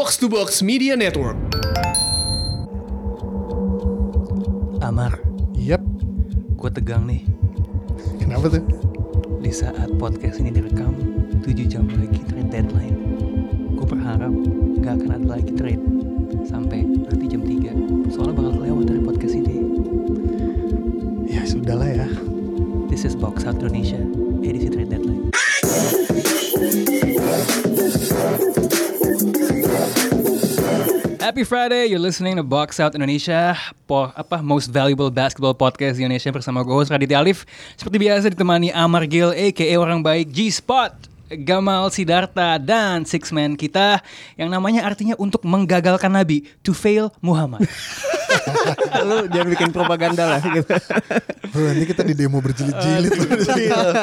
Box to Box Media Network. Amar, Yap. gue tegang nih Kenapa tuh? di saat podcast ini direkam 7 jam lagi trade deadline. Gue berharap gak akan ada lagi trade sampai nanti jam 3. Soalnya bakal kelewat dari podcast ini. Ya sudahlah ya. This is Box Out Indonesia, edisi Happy Friday, you're listening to Box Out Indonesia, po, apa most valuable basketball podcast di Indonesia bersama gue Raditya Alif. Seperti biasa ditemani Amar Gil, aka orang baik G-Spot, Gamal Sidarta, dan six man kita yang namanya artinya untuk menggagalkan Nabi, to fail Muhammad. Lu jangan bikin propaganda lah gitu. Bro, nanti kita di demo berjilid-jilid loh.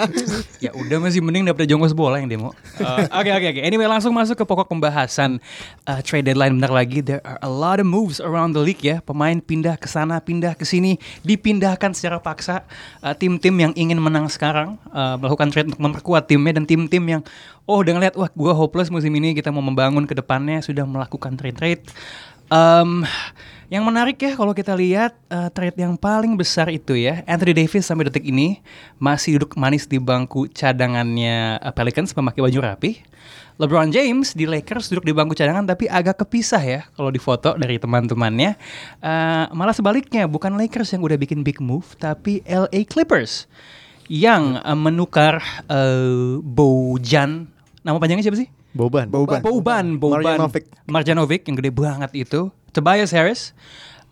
ya udah masih mending daripada jongkos bola yang demo. Uh, Oke oke oke. Anyway langsung masuk ke pokok pembahasan uh, trade deadline bentar lagi. There are a lot of moves around the league ya. Pemain pindah ke sana, pindah ke sini, dipindahkan secara paksa. Uh, Tim-tim yang ingin menang sekarang uh, melakukan trade untuk memperkuat timnya dan tim-tim yang oh udah ngeliat wah gua hopeless musim ini kita mau membangun ke depannya sudah melakukan trade-trade. Um, yang menarik ya kalau kita lihat uh, trade yang paling besar itu ya Anthony Davis sampai detik ini masih duduk manis di bangku cadangannya uh, Pelicans memakai baju rapi. LeBron James di Lakers duduk di bangku cadangan tapi agak kepisah ya kalau di foto dari teman-temannya. Uh, malah sebaliknya bukan Lakers yang udah bikin big move tapi LA Clippers yang uh, menukar uh, Bojan nama panjangnya siapa sih? Boban. Boban. Boban, Boban. Marjanovic. Marjanovic yang gede banget itu. Tobias Harris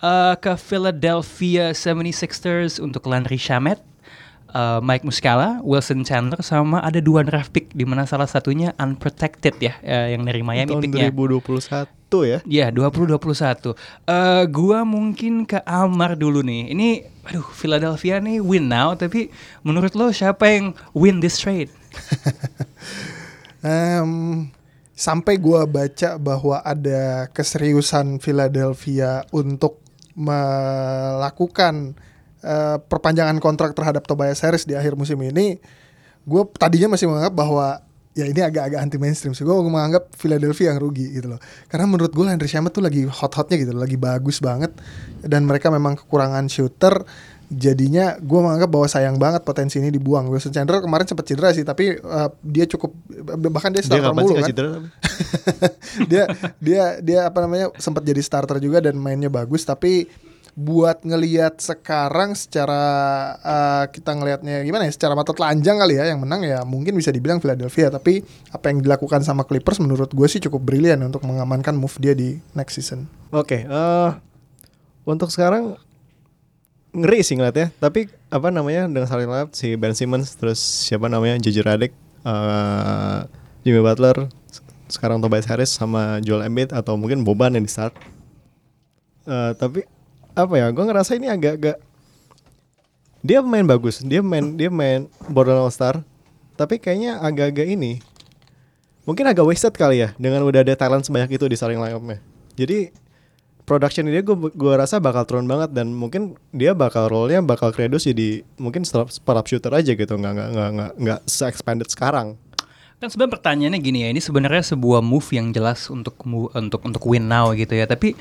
uh, ke Philadelphia 76ers untuk Landry Shamet. Uh, Mike Muscala, Wilson Chandler sama ada dua draft pick di mana salah satunya unprotected ya uh, yang dari Miami Tahun picknya. 2021 ya. Ya, 2021. Eh gua mungkin ke Amar dulu nih. Ini aduh Philadelphia nih win now tapi menurut lo siapa yang win this trade? Em, sampai gua baca bahwa ada keseriusan Philadelphia untuk melakukan eh, perpanjangan kontrak terhadap Tobias Harris di akhir musim ini, gue tadinya masih menganggap bahwa ya ini agak-agak anti mainstream sih. Gue menganggap Philadelphia yang rugi gitu loh. Karena menurut gue Landry Shamet tuh lagi hot-hotnya gitu, loh, lagi bagus banget. Dan mereka memang kekurangan shooter. Jadinya gue menganggap bahwa sayang banget potensi ini dibuang. Wilson Chandler kemarin sempat cedera sih, tapi eh, dia cukup bahkan dia Dia starter kapan mulu kan. cedera? dia dia dia apa namanya sempat jadi starter juga dan mainnya bagus tapi buat ngelihat sekarang secara uh, kita ngelihatnya gimana ya secara mata telanjang kali ya yang menang ya mungkin bisa dibilang Philadelphia tapi apa yang dilakukan sama Clippers menurut gue sih cukup brilian untuk mengamankan move dia di next season. Oke, eh untuk sekarang ngeri sih ngeliatnya. Tapi apa namanya dengan saling lap si Ben Simmons terus siapa namanya JJ Redick, eh, Jimmy Butler, sekarang Tobias Harris sama Joel Embiid atau mungkin Boban yang di start. Eh, tapi apa ya? Gue ngerasa ini agak-agak dia main bagus, dia main dia main borderline All Star, tapi kayaknya agak-agak ini mungkin agak wasted kali ya dengan udah ada talent sebanyak itu di starting line-up-nya. Jadi production dia gue gua rasa bakal turun banget dan mungkin dia bakal role-nya bakal kredos jadi mungkin up shooter aja gitu nggak nggak nggak nggak nggak se expanded sekarang. Kan sebenarnya pertanyaannya gini ya, ini sebenarnya sebuah move yang jelas untuk untuk untuk win now gitu ya. Tapi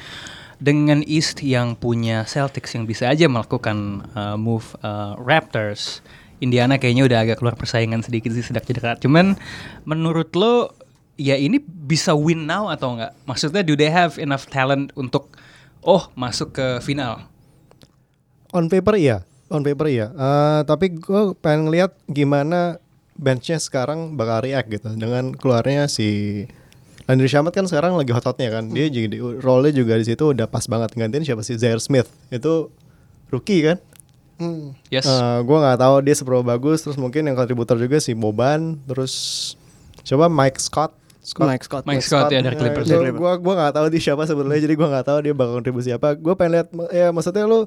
dengan East yang punya Celtics yang bisa aja melakukan uh, move uh, Raptors, Indiana kayaknya udah agak keluar persaingan sedikit sih sedang cedera. Cuman menurut lo ya ini bisa win now atau enggak? Maksudnya do they have enough talent untuk oh masuk ke final? On paper iya, on paper iya. Eh, tapi gue pengen ngeliat gimana benchnya sekarang bakal react gitu dengan keluarnya si Landry Shamet kan sekarang lagi hot-hotnya kan. Dia jadi role-nya juga di situ udah pas banget gantiin siapa sih Zaire Smith. Itu rookie kan. Hmm. Yes. Eh, gua nggak tahu dia seberapa bagus. Terus mungkin yang kontributor juga si Boban. Terus coba Mike Scott. Mike Scott. Mike Scott ya dari Clippers. gua, gua gua nggak tahu dia siapa sebenarnya. Jadi gua nggak tahu dia bakal kontribusi apa. Gua pengen lihat ya maksudnya lu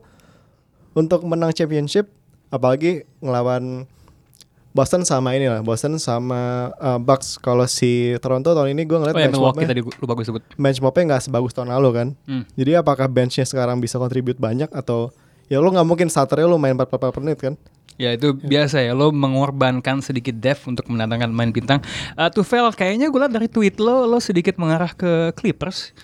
untuk menang championship apalagi ngelawan Boston sama ini lah, Boston sama uh, Bucks. Kalau si Toronto tahun ini gue ngeliat Oh ya bench mopnya, tadi lu bagus sebut. bench mopnya nggak sebagus tahun lalu kan. Hmm. Jadi apakah benchnya sekarang bisa kontribut banyak atau ya lu nggak mungkin starternya lu main 44 menit kan? Ya itu biasa ya lo mengorbankan sedikit depth untuk mendatangkan main bintang. Uh, Tufel kayaknya gue liat dari tweet lo lo sedikit mengarah ke Clippers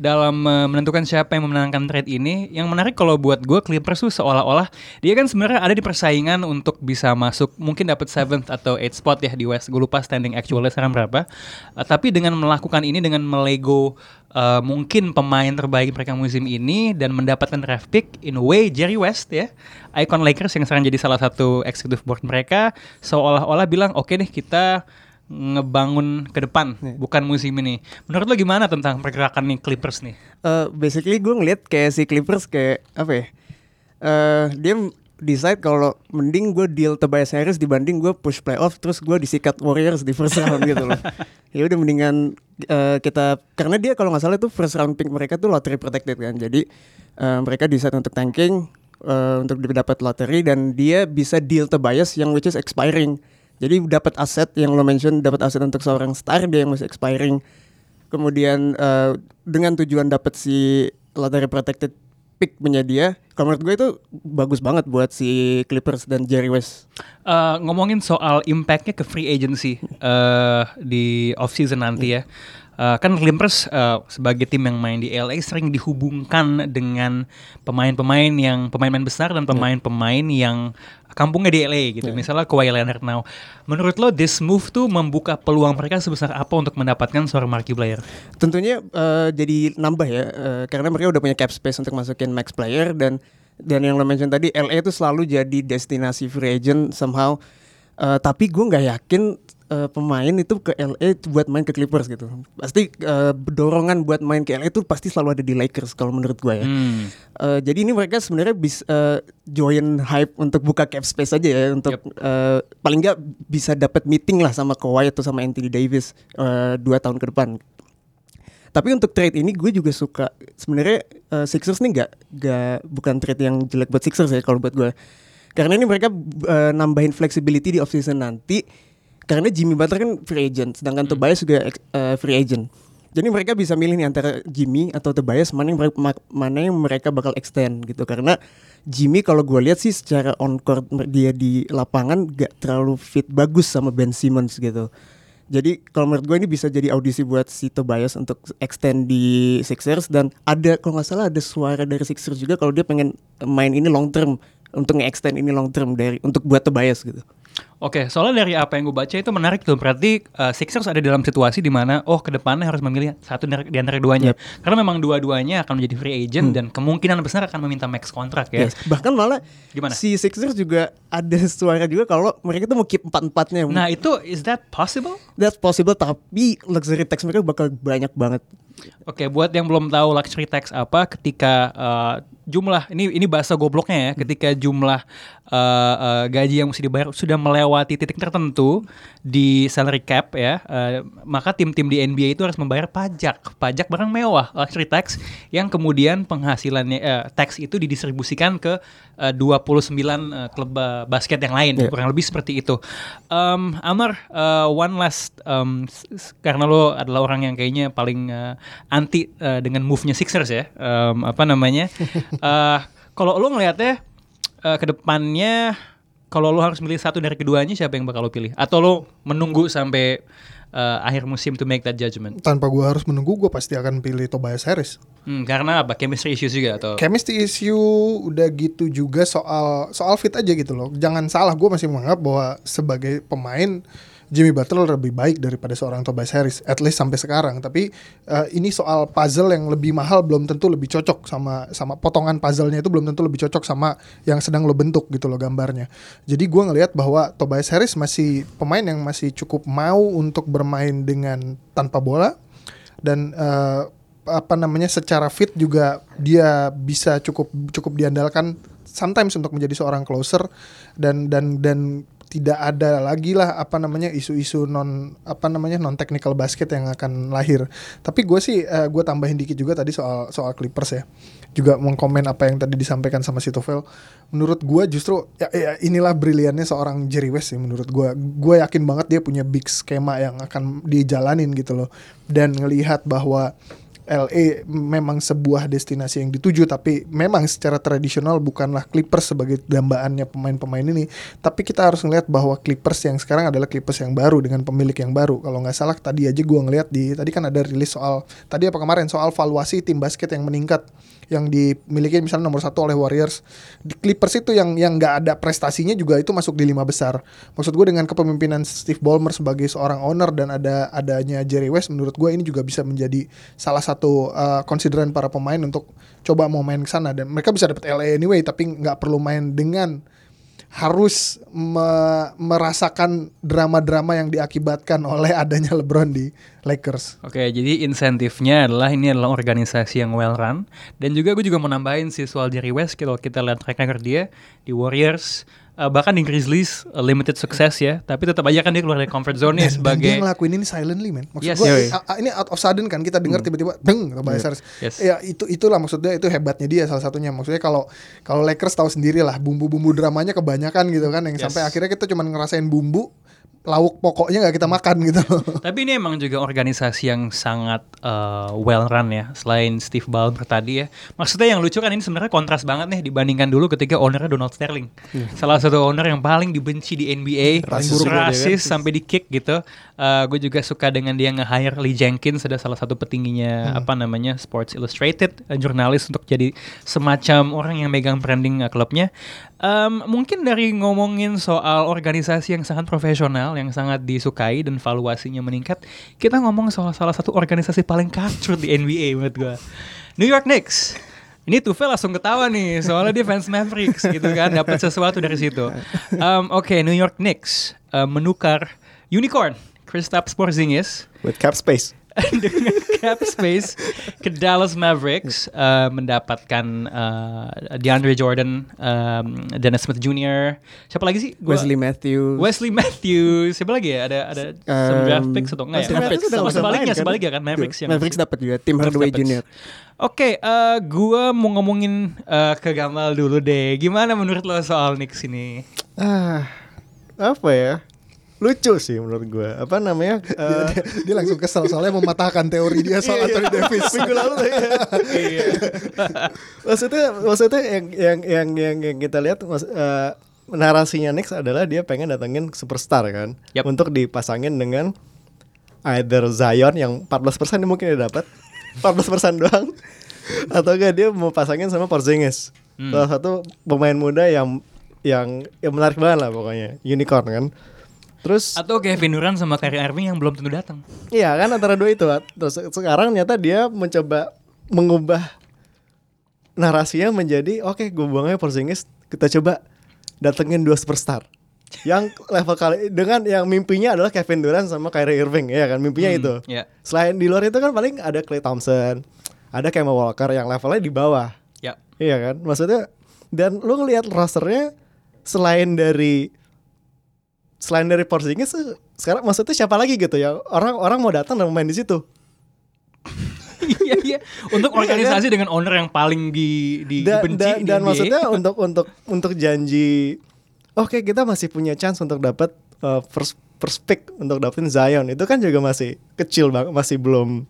dalam uh, menentukan siapa yang memenangkan trade ini. Yang menarik kalau buat gue Clippers tuh seolah-olah dia kan sebenarnya ada di persaingan untuk bisa masuk mungkin dapat seventh atau eighth spot ya di West. Gue lupa standing actualnya sekarang berapa. Uh, tapi dengan melakukan ini dengan melego uh, mungkin pemain terbaik mereka musim ini dan mendapatkan draft pick in a way Jerry West ya icon Lakers yang sekarang jadi salah satu executive board mereka seolah-olah bilang oke okay nih kita ngebangun ke depan bukan musim ini. Menurut lo gimana tentang pergerakan nih Clippers nih? Uh, basically gue ngeliat kayak si Clippers kayak apa ya? Uh, dia decide kalau mending gue deal Tobias Harris dibanding gue push playoff terus gue disikat Warriors di first round gitu loh. Ya udah mendingan uh, kita karena dia kalau nggak salah itu first round pick mereka tuh lottery protected kan. Jadi uh, mereka decide untuk tanking uh, untuk dapat lottery dan dia bisa deal Tobias yang which is expiring. Jadi dapat aset yang lo mention dapat aset untuk seorang star dia yang masih expiring. Kemudian uh, dengan tujuan dapat si lottery protected pick punya dia, kalau menurut gue itu bagus banget buat si Clippers dan Jerry West. Uh, ngomongin soal impactnya ke free agency uh, di off season nanti ya. Uh, kan Clippers uh, sebagai tim yang main di LA sering dihubungkan dengan pemain-pemain yang pemain-pemain besar dan pemain-pemain yang kampungnya di LA gitu. Yeah. Misalnya Kawhi Leonard now. Menurut lo this move tuh membuka peluang mereka sebesar apa untuk mendapatkan seorang marquee player? Tentunya uh, jadi nambah ya uh, karena mereka udah punya cap space untuk masukin max player dan dan yang lo mention tadi LA itu selalu jadi destinasi free agent somehow. Uh, tapi gue nggak yakin uh, pemain itu ke LA buat main ke Clippers gitu. Pasti uh, dorongan buat main ke LA itu pasti selalu ada di Lakers kalau menurut gue ya. Hmm. Uh, jadi ini mereka sebenarnya bisa uh, join hype untuk buka cap space aja ya untuk yep. uh, paling nggak bisa dapat meeting lah sama Kawhi atau sama Anthony Davis uh, dua tahun ke depan. Tapi untuk trade ini gue juga suka sebenarnya uh, Sixers nih nggak nggak bukan trade yang jelek buat Sixers ya kalau buat gue. Karena ini mereka uh, nambahin flexibility di offseason nanti karena Jimmy Butler kan free agent, sedangkan hmm. Tobias juga uh, free agent. Jadi mereka bisa milih nih antara Jimmy atau Tobias mana yang mana yang mereka bakal extend gitu karena Jimmy kalau gue lihat sih secara on court dia di lapangan gak terlalu fit bagus sama Ben Simmons gitu. Jadi kalau menurut gue ini bisa jadi audisi buat si Tobias untuk extend di Sixers dan ada kalau nggak salah ada suara dari Sixers juga kalau dia pengen main ini long term untuk nge-extend ini long term dari untuk buat Tobias gitu. Oke, soalnya dari apa yang gue baca itu menarik tuh. Berarti uh, Sixers ada dalam situasi di mana oh ke depannya harus memilih satu di antara keduanya. Yep. Karena memang dua-duanya akan menjadi free agent hmm. dan kemungkinan besar akan meminta max kontrak ya. Yes. Bahkan malah gimana? Si Sixers juga ada suara juga kalau mereka tuh mau keep empat-empatnya. Nah, itu is that possible? That's possible tapi luxury tax mereka bakal banyak banget. Oke, buat yang belum tahu luxury tax apa ketika uh, jumlah ini ini bahasa gobloknya ya, ketika jumlah uh, uh, gaji yang mesti dibayar sudah melewati titik tertentu di salary cap ya, uh, maka tim-tim di NBA itu harus membayar pajak, pajak barang mewah, luxury tax yang kemudian penghasilannya uh, tax itu didistribusikan ke uh, 29 uh, klub uh, basket yang lain, yeah. kurang lebih seperti itu. Um, Amar, uh, one last um, karena lo adalah orang yang kayaknya paling uh, anti uh, dengan move-nya Sixers ya, um, apa namanya? uh, kalau lo ngelihatnya uh, ke depannya kalau lo harus milih satu dari keduanya siapa yang bakal lo pilih? Atau lo menunggu sampai uh, akhir musim to make that judgment? Tanpa gue harus menunggu, gue pasti akan pilih Tobias Harris. Hmm, karena apa? Chemistry issue juga atau? Chemistry issue udah gitu juga soal soal fit aja gitu loh. Jangan salah, gue masih menganggap bahwa sebagai pemain Jimmy Butler lebih baik daripada seorang Tobias Harris, at least sampai sekarang. Tapi uh, ini soal puzzle yang lebih mahal belum tentu lebih cocok sama sama potongan puzzle-nya itu belum tentu lebih cocok sama yang sedang lo bentuk gitu loh gambarnya. Jadi gue ngelihat bahwa Tobias Harris masih pemain yang masih cukup mau untuk bermain dengan tanpa bola dan uh, apa namanya secara fit juga dia bisa cukup cukup diandalkan sometimes untuk menjadi seorang closer dan dan dan tidak ada lagi lah apa namanya isu-isu non apa namanya non technical basket yang akan lahir. Tapi gue sih uh, eh, gue tambahin dikit juga tadi soal soal Clippers ya. Juga mengkomen apa yang tadi disampaikan sama si Tofel. Menurut gue justru ya, ya inilah briliannya seorang Jerry West sih menurut gue. Gue yakin banget dia punya big skema yang akan dijalanin gitu loh. Dan ngelihat bahwa LA memang sebuah destinasi yang dituju tapi memang secara tradisional bukanlah Clippers sebagai dambaannya pemain-pemain ini. Tapi kita harus ngelihat bahwa Clippers yang sekarang adalah Clippers yang baru dengan pemilik yang baru. Kalau nggak salah tadi aja gua ngelihat di tadi kan ada rilis soal tadi apa kemarin soal valuasi tim basket yang meningkat yang dimiliki misalnya nomor satu oleh Warriors. Di Clippers itu yang yang nggak ada prestasinya juga itu masuk di lima besar. Maksud gue dengan kepemimpinan Steve Ballmer sebagai seorang owner dan ada adanya Jerry West menurut gue ini juga bisa menjadi salah satu uh, konsideran para pemain untuk coba mau main ke sana. Dan mereka bisa dapat LA anyway tapi nggak perlu main dengan harus me- merasakan drama-drama yang diakibatkan oleh adanya LeBron di Lakers. Oke, jadi insentifnya adalah ini adalah organisasi yang well run dan juga gue juga mau nambahin sih soal Jerry West kalau kita lihat track record dia di Warriors eh, bahkan di Grizzlies eh, limited success ya, tapi tetap aja kan dia keluar dari comfort zone Dan, dan sebagai dia ngelakuin ini silently man. Maksud Yes. gua Yoi. a- a- ini out of sudden kan kita dengar tiba-tiba deng Tobias Harris. Yes. Ya itu itulah maksudnya itu hebatnya dia salah satunya. Maksudnya kalau kalau Lakers tahu sendiri lah bumbu-bumbu dramanya kebanyakan gitu kan yang Yes. sampai akhirnya kita cuma ngerasain bumbu lauk pokoknya nggak kita makan gitu. Tapi ini emang juga organisasi yang sangat uh, well run ya. Selain Steve Ballmer tadi ya. Maksudnya yang lucu kan ini sebenarnya kontras banget nih dibandingkan dulu ketika ownernya Donald Sterling. Salah satu owner yang paling dibenci di NBA, Rasis rasis, kan. sampai di kick gitu. Uh, gue juga suka dengan dia nge-hire Lee Jenkins ada salah satu petingginya apa namanya Sports Illustrated, uh, jurnalis untuk jadi semacam orang yang megang branding uh, klubnya. Um, mungkin dari ngomongin soal organisasi yang sangat profesional, yang sangat disukai dan valuasinya meningkat, kita ngomong soal salah satu organisasi paling kacrut di NBA menurut gua. New York Knicks. Ini Tufel langsung ketawa nih, soalnya dia fans Mavericks gitu kan, dapat sesuatu dari situ. Um, Oke, New York Knicks uh, menukar unicorn Kristaps Porzingis with cap space. dengan cap space ke Dallas Mavericks uh, mendapatkan uh, DeAndre Jordan, um, Dennis Smith Jr. Siapa lagi sih? Gua- Wesley Matthews. Wesley Matthews. Siapa lagi ya? Ada ada some Um, draft picks atau enggak ya? Udah Sama sebaliknya, kan? sebaliknya kan Mavericks yang Mavericks dapat juga tim Mavericks Hardaway. Junior. Oke, eh, gua mau ngomongin eh, ke Gamal dulu deh. Gimana menurut lo soal Knicks ini? Ah, apa ya? Lucu sih menurut gue. Apa namanya? eh, dia, dia langsung kesel soalnya mematahkan teori dia soal Anthony Davis. Minggu lalu iya. maksudnya maksudnya yang yang yang yang, yang kita lihat mas, eh, narasinya Knicks adalah dia pengen datengin superstar kan Yap. untuk dipasangin dengan either Zion yang 14% dia mungkin dia dapat 14% doang atau enggak dia mau pasangin sama Porzingis Hmm. salah satu pemain muda yang yang yang menarik banget lah pokoknya unicorn kan terus Atau Kevin Durant sama Kyrie Irving yang belum tentu datang. Iya kan antara dua itu Terus sekarang ternyata dia mencoba mengubah narasinya menjadi oke gue buang aja Porzingis kita coba datengin dua superstar yang level kali dengan yang mimpinya adalah Kevin Durant sama Kyrie Irving ya kan mimpinya Hmm, itu ya. selain di luar itu kan paling ada Klay Thompson ada Kemba Walker yang levelnya di bawah Ya. iya kan maksudnya dan lu ngelihat rosternya selain dari selain dari Porzingis sekarang maksudnya siapa lagi gitu ya? Orang orang mau datang dan main di situ. Iya iya. Untuk organisasi dengan owner yang paling di, di dan, dibenci dan, di dan maksudnya untuk untuk untuk janji oke kita masih punya chance untuk dapat uh, first first pick untuk dapetin Zion. Itu kan juga masih kecil banget masih belum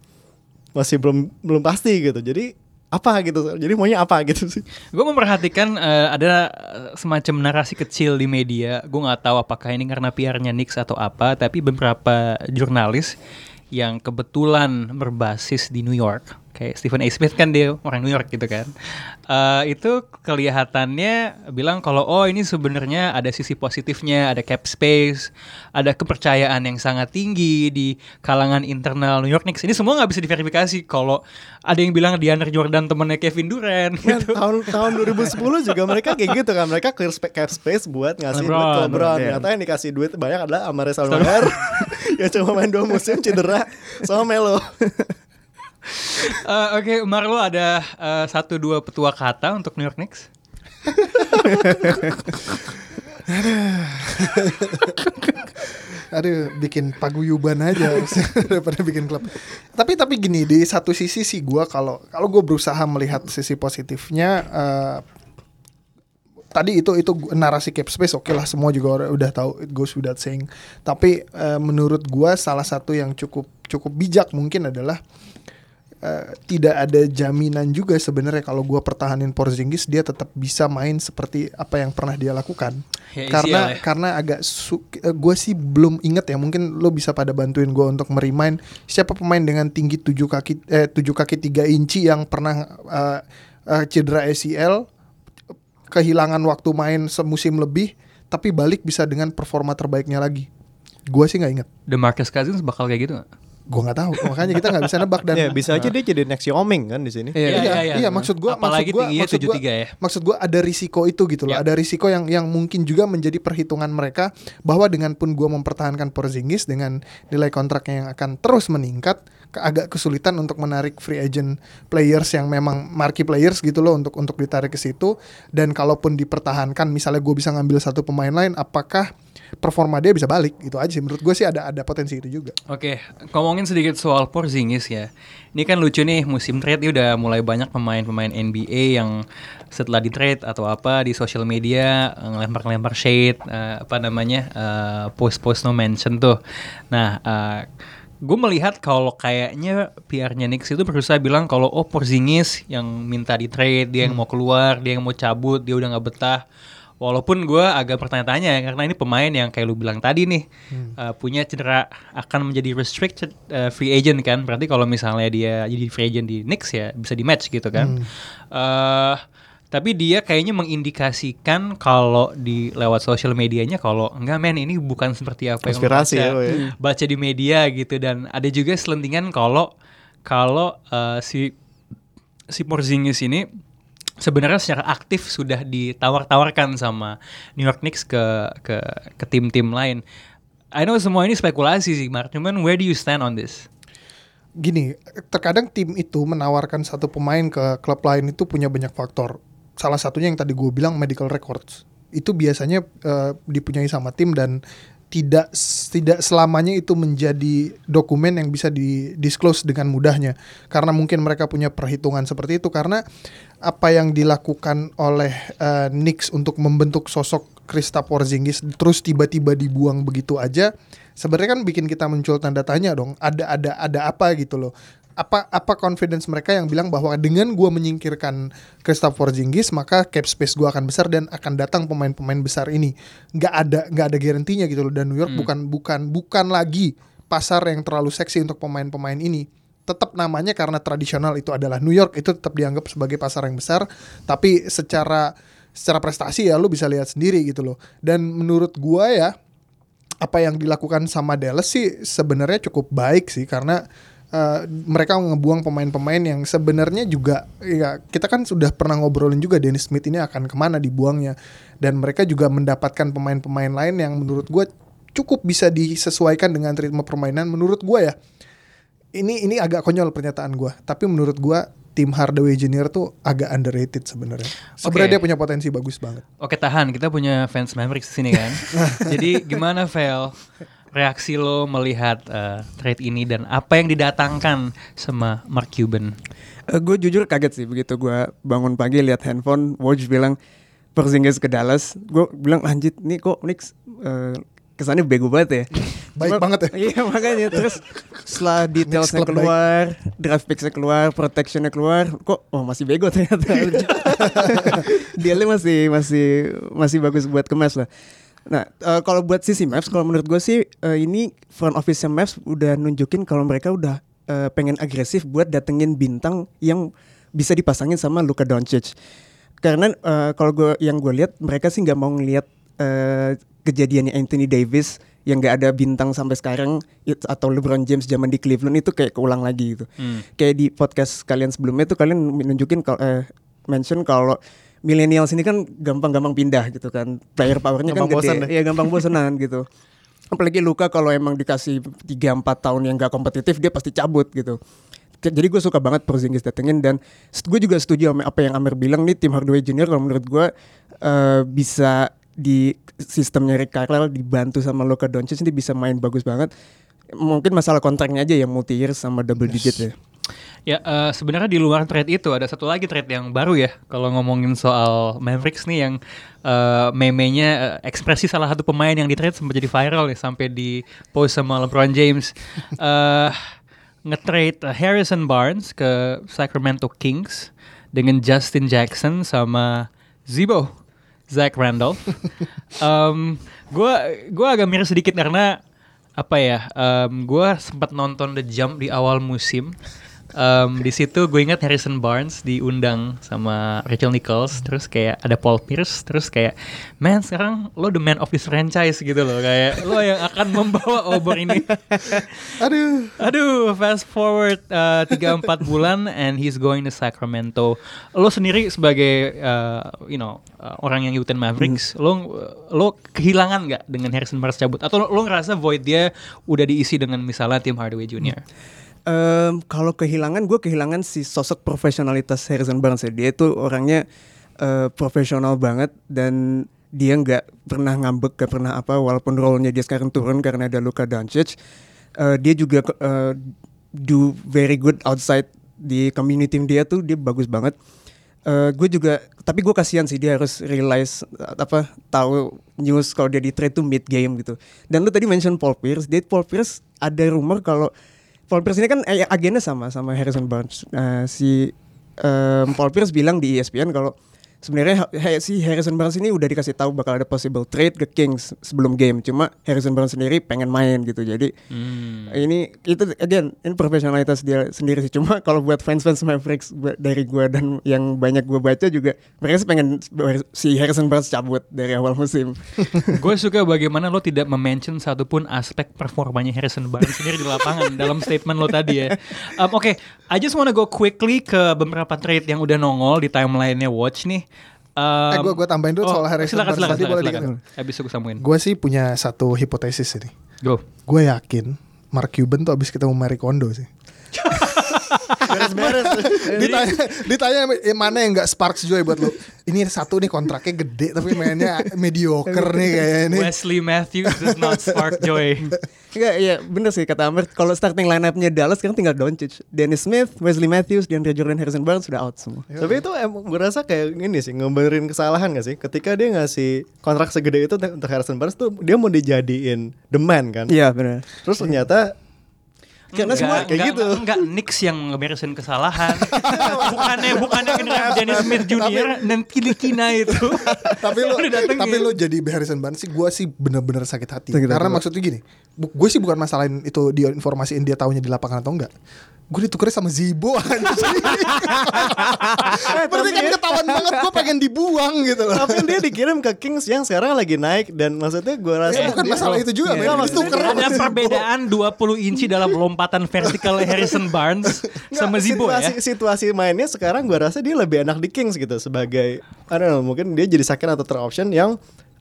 masih belum belum pasti gitu. Jadi apa gitu jadi maunya apa gitu sih Gue memperhatikan eh, ada eh, semacam narasi kecil di media. Gue nggak tahu apakah ini karena PR-nya Knicks atau apa, tapi beberapa jurnalis yang kebetulan berbasis di New York, kayak Stephen A. Smith kan dia orang New York gitu kan, Eh, itu kelihatannya bilang kalau oh ini sebenarnya ada sisi positifnya, ada cap space, ada kepercayaan yang sangat tinggi di kalangan internal New York Knicks. Ini semua nggak bisa diverifikasi. Kalau ada yang bilang DeAndre Jordan temennya Kevin Durant, Kan gitu. tahun tahun 2010 juga mereka kayak gitu kan mereka clear cap space buat ngasih duit ke LeBron, LeBron iya. ternyata yang dikasih duit banyak adalah Amare Salmadar yang cuma main dua musim cedera sama Melo Eh, Oke, Marlo ada eh, satu dua petua kata untuk New York Knicks. Aduh, bikin paguyuban aja daripada bikin klub. Tapi tapi gini di satu sisi sih gua kalau kalau gue berusaha melihat sisi positifnya eh, tadi itu itu narasi cap space oke lah semua juga udah tahu it goes without saying. Tapi eh, menurut gua salah satu yang cukup cukup bijak mungkin adalah eh, tidak ada jaminan juga sebenarnya kalau gua pertahanin Porzingis dia tetap bisa main seperti apa yang pernah dia lakukan. Ya, karena ya. karena agak su gue sih belum inget ya mungkin lo bisa pada bantuin gue untuk merimain siapa pemain dengan tinggi 7 kaki eh 7 kaki 3 inci yang pernah eh, eh, cedera ACL kehilangan waktu main semusim lebih tapi balik bisa dengan performa terbaiknya lagi gue sih nggak inget DeMarcus Cousins bakal kayak gitu nggak? Gue nggak tahu makanya kita nggak bisa nebak dan ya bisa aja dia jadi next Yao Ming kan di sini. Iya, iya, iya, iya, maksud gua Apalagi maksud gua tingginya maksud gua, 73 ya. maksud gua ada risiko itu gitu loh. Ya. Ada risiko yang yang mungkin juga menjadi perhitungan mereka bahwa dengan pun gua mempertahankan Porzingis dengan nilai kontraknya yang akan terus meningkat ke- agak kesulitan untuk menarik free agent players yang memang marquee players gitu loh untuk untuk ditarik ke situ dan kalaupun dipertahankan misalnya gue bisa ngambil satu pemain lain apakah performa dia bisa balik itu aja sih menurut gue sih ada ada potensi itu juga Oke, ngomongin sedikit soal Porzingis ya. Ini kan lucu nih musim trade ini udah mulai banyak pemain-pemain NBA yang setelah di trade atau apa di sosial media eh, ngelempar-ngelempar shade eh, apa namanya eh, post-post no mention tuh. Nah, gue melihat kalau kayaknya PR-nya Knicks itu berusaha bilang kalau oh Porzingis yang minta di trade, dia yang mau keluar, dia yang mau cabut, dia udah nggak betah. Walaupun gue agak bertanya-tanya ya, karena ini pemain yang kayak lu bilang tadi nih uh, punya cedera akan menjadi restricted uh, free agent kan. Berarti kalau misalnya dia jadi free agent di Knicks ya bisa di match gitu kan. Uh, tapi dia kayaknya mengindikasikan kalau di lewat sosial medianya kalau enggak men ini bukan seperti apa yang baca, ya, Boy. baca di media gitu dan ada juga selentingan kalau kalau uh, si si Porzingis ini sebenarnya secara aktif sudah ditawar-tawarkan sama New York Knicks ke ke ke tim-tim lain. I know semua ini spekulasi sih, Mark. Cuman where do you stand on this? gini, terkadang tim itu menawarkan satu pemain ke klub lain itu punya banyak faktor. Salah satunya yang tadi gue bilang medical records. Itu biasanya eh, dipunyai sama tim dan tidak tidak selamanya itu menjadi dokumen yang bisa di disclose dengan mudahnya. Karena mungkin mereka punya perhitungan seperti itu karena apa yang dilakukan oleh eh, Knicks untuk membentuk sosok Kristaps Porzingis terus tiba-tiba dibuang begitu aja sebenarnya kan bikin kita muncul tanda tanya dong ada ada ada apa gitu loh. Apa apa confidence mereka yang bilang bahwa dengan gua menyingkirkan Kristaps Porzingis maka cap space gua akan besar dan akan datang pemain-pemain besar ini. Nggak ada nggak ada garantinya gitu loh. Dan New York bukan bukan bukan lagi pasar yang terlalu seksi untuk pemain-pemain ini tetap namanya karena tradisional itu adalah New York itu tetap dianggap sebagai pasar yang besar tapi secara secara prestasi ya lu bisa lihat sendiri gitu loh. Dan menurut gua ya apa yang dilakukan sama Dallas sih sebenarnya cukup baik sih karena eh, mereka ngebuang pemain-pemain yang sebenarnya juga ya kita kan sudah pernah ngobrolin juga Dennis Smith ini akan ke mana dibuangnya. Dan mereka juga mendapatkan pemain-pemain lain yang menurut gue cukup bisa disesuaikan dengan ritme permainan menurut gue ya ini ini agak konyol pernyataan gue tapi menurut gue tim Hardaway Junior tuh agak underrated sebenarnya sebenarnya Oke. dia punya potensi bagus banget Oke tahan, kita punya fans Mavericks di sini kan. Jadi gimana Vel? Reaksi lo melihat eh, trade ini dan apa yang didatangkan sama Mark Cuban? gue Eh, jujur kaget sih begitu gue bangun pagi lihat handphone, Woj bilang Porzingis ke Dallas. Gue bilang lanjut nih kok Knicks eh, kesannya bego banget ya. Baik banget ya. Iya makanya terus setelah detailsnya keluar, draft picksnya keluar, protectionnya keluar, kok oh masih bego ternyata. Dealnya masih masih masih bagus buat kemas lah. Nah, eh, kalau buat sisi Mavs, kalau menurut gue sih eh, ini front office Mavs udah nunjukin kalau mereka udah eh, pengen agresif buat datengin bintang yang bisa dipasangin sama Luka Doncic. Karena eh, kalau gue yang gue lihat mereka sih nggak mau ngelihat eh, kejadiannya Anthony Davis yang nggak ada bintang sampai sekarang atau LeBron James zaman di Cleveland itu kayak keulang lagi gitu. Kayak di podcast kalian sebelumnya itu kalian nunjukin kalau eh, mention kalau millennials ini kan gampang-gampang pindah gitu kan. Player powernya kan Gampang gede. Iya gampang bosenan gitu. Apalagi Luka kalau emang dikasih 3-4 tahun yang gak kompetitif dia pasti cabut gitu. Jadi gue suka banget Porzingis datengin dan gue juga setuju sama apa yang Amir bilang nih tim Hardaway Junior kalau menurut gue eh, bisa di sistemnya Rick Carlisle dibantu sama Luka Doncic ini bisa main bagus banget. Mungkin masalah kontraknya aja yang multi year sama double digit ya. Ya eh, sebenarnya di luar trade itu ada satu lagi trade yang baru ya kalau ngomongin soal Mavericks nih yang eh, meme-nya eh, ekspresi salah satu pemain yang di trade sempat jadi viral nih sampai di post sama LeBron James. Eh nge-trade uh, Harrison Barnes ke Sacramento Kings dengan Justin Jackson sama Zibo, Zach Randolph. um, gua gua agak miris sedikit karena apa ya? Um, gua sempat nonton The Jump di awal musim. Um, di situ gue ingat Harrison Barnes diundang sama Rachel Nichols, terus kayak ada Paul Pierce, terus kayak, man sekarang lo the man of this franchise gitu loh, kayak lo yang akan membawa obor ini. Aduh. Aduh, fast forward uh, tiga empat bulan and he's going to Sacramento. Lo sendiri sebagai uh, you know uh, orang yang ikutin Mavericks, lo lo kehilangan nggak dengan Harrison Barnes cabut? Atau lo, lo ngerasa void dia udah diisi dengan misalnya Tim Hardaway Jr. Em, kalau kehilangan gue kehilangan si sosok profesionalitas Harrison Barnes ya. Dia tuh orangnya eh, profesional banget dan dia nggak pernah ngambek, gak pernah apa. Walaupun role-nya dia sekarang turun karena ada Luka Doncic, eh, dia juga eh, do very good outside di community dia tuh dia bagus banget. Eh, gue juga, tapi gue kasihan sih dia harus realize apa tahu news kalau dia di trade tuh mid game gitu. Dan lu tadi mention Paul Pierce, dia Paul Pierce ada rumor kalau Paul Pierce ini kan eh, agennya sama sama Harrison Barnes. Nah, si em, Paul Pierce bilang di ESPN kalau sebenarnya si Harrison Barnes ini udah dikasih tahu bakal ada possible trade ke Kings sebelum game. Cuma Harrison Barnes sendiri pengen main gitu. Jadi ini itu again ini profesionalitas dia sendiri sih. Cuma kalau buat fans-fans Mavericks dari gua dan yang banyak gua baca juga mereka sih pengen si Harrison Barnes cabut dari awal musim. gue suka bagaimana lo tidak mention satupun aspek performanya Harrison Barnes sendiri di lapangan dalam statement lo tadi ya. Um, Oke, I just wanna go quickly ke beberapa trade yang udah nongol di timelinenya Watch nih. Um, Eh, gua- gua tambahin dulu soal Harrison silakan, Barnes silakan, tadi, silakan, boleh silakan. dikit? Habis gue sambungin. Gue sih punya satu hipotesis ini. Go. Gue yakin Mark Cuban tuh abis ketemu Marie Kondo sih. Beres-beres. ditanya, ditanya eh, mana yang nggak sparks joy buat lu? Ini satu nih kontraknya gede tapi mainnya mediocre nih kayak ini. Wesley Matthews does not spark joy. Enggak, iya bener sih kata Amir. Kalau starting line-up-nya Dallas sekarang tinggal Doncic, Dennis Smith, Wesley Matthews, dan Jordan Harrison Barnes sudah out semua. Tapi itu emang gue rasa kayak ini sih ngebenerin kesalahan gak sih? Ketika dia ngasih kontrak segede itu untuk Harrison Barnes tuh dia mau dijadiin the man kan? Iya benar. Terus ternyata Karena Enggak, semua enggak, kayak gitu. Enggak, Knicks yang ngeberesin kesalahan. bukannya bukannya generasi Dennis Smith Jr. dan Kilikina itu. tapi lu tapi lu jadi Harrison Barnes sih gue sih bener-bener sakit hati Sakit karena maksudnya gini gue sih bukan masalahin itu dia informasiin dia taunya di lapangan atau enggak gue ditukerin sama Zibo anjing berarti kan ketahuan banget gue pengen dibuang gitu loh tapi dia dikirim ke Kings yang sekarang lagi naik dan maksudnya gue rasa Ya, bukan masalah itu juga, Iya, men. maksudnya Dituker dia- Ada perbedaan 20 inci dalam lompatan vertikal Harrison Barnes sama Nggak, Zibo situasi, ya. Situasi mainnya sekarang gue rasa dia lebih enak di Kings gitu sebagai I don't know, mungkin dia jadi second atau third option yang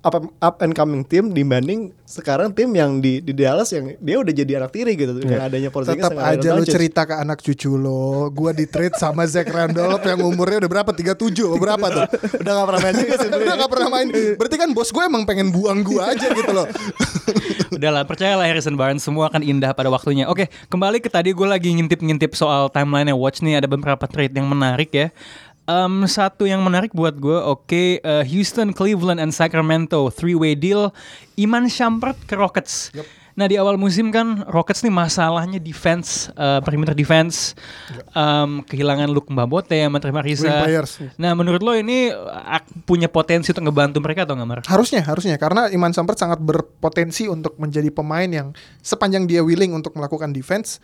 up, up and coming team dibanding sekarang tim yang di di Dallas yang dia udah jadi anak tiri gitu dengan adanya Porzingis Tetap aja lu cerita ke anak cucu lo Gue di trade sama Zach Randolph yang umurnya udah berapa? 37 atau berapa tuh? udah gak pernah main juga sih udah gak pernah main Berarti kan bos gue emang pengen buang gue aja gitu loh Udahlah, percayalah Harrison Barnes semua akan indah pada waktunya. Oke, kembali ke tadi gue lagi ngintip-ngintip soal timeline Watch nih ada beberapa trade yang menarik ya. Em, satu yang menarik buat gue, oke, eh, Houston, Cleveland, and Sacramento three-way deal. Iman Shumpert ke Rockets. Nah di awal musim kan Rockets nih masalahnya defense, eh, perimeter defense, Em, kehilangan Luke Mbabote sama Trevor Ariza. Nah menurut lo ini punya potensi untuk ngebantu mereka atau nggak Mar? Harusnya, harusnya karena Iman Sampert sangat berpotensi untuk menjadi pemain yang sepanjang dia willing untuk melakukan defense,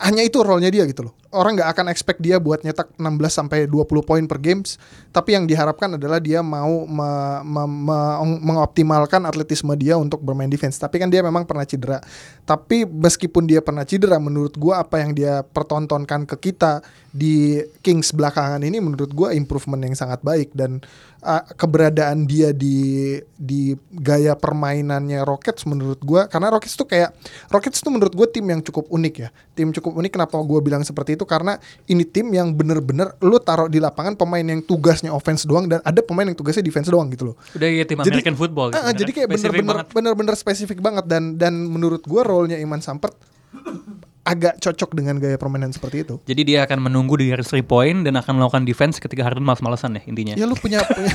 hanya itu role-nya dia gitu loh. Orang nggak akan expect dia buat nyetak 16 sampai 20 poin per games, tapi yang diharapkan adalah dia mau me- me- me- mengoptimalkan atletisme dia untuk bermain defense. Tapi kan dia memang pernah cedera. Tapi meskipun dia pernah cedera, menurut gua apa yang dia pertontonkan ke kita di Kings belakangan ini menurut gua improvement yang sangat baik dan uh, keberadaan dia di di gaya permainannya Rockets menurut gua karena Rockets tuh kayak Rockets tuh menurut gua tim yang cukup unik ya. Tim cukup unik kenapa gua bilang seperti itu? Karena ini tim yang bener-bener lu taruh di lapangan pemain yang tugasnya offense doang dan ada pemain yang tugasnya defense doang gitu loh. Udah ya tim Jadi- American football. gitu, ah, jadi kayak bener-bener bener-bener spesifik banget dan dan menurut gua role-nya Iman Sampert agak cocok dengan gaya permainan seperti itu. Jadi dia akan menunggu di garis three point dan akan melakukan defense ketika Harden malas-malasan ya intinya. Ya lu punya punya,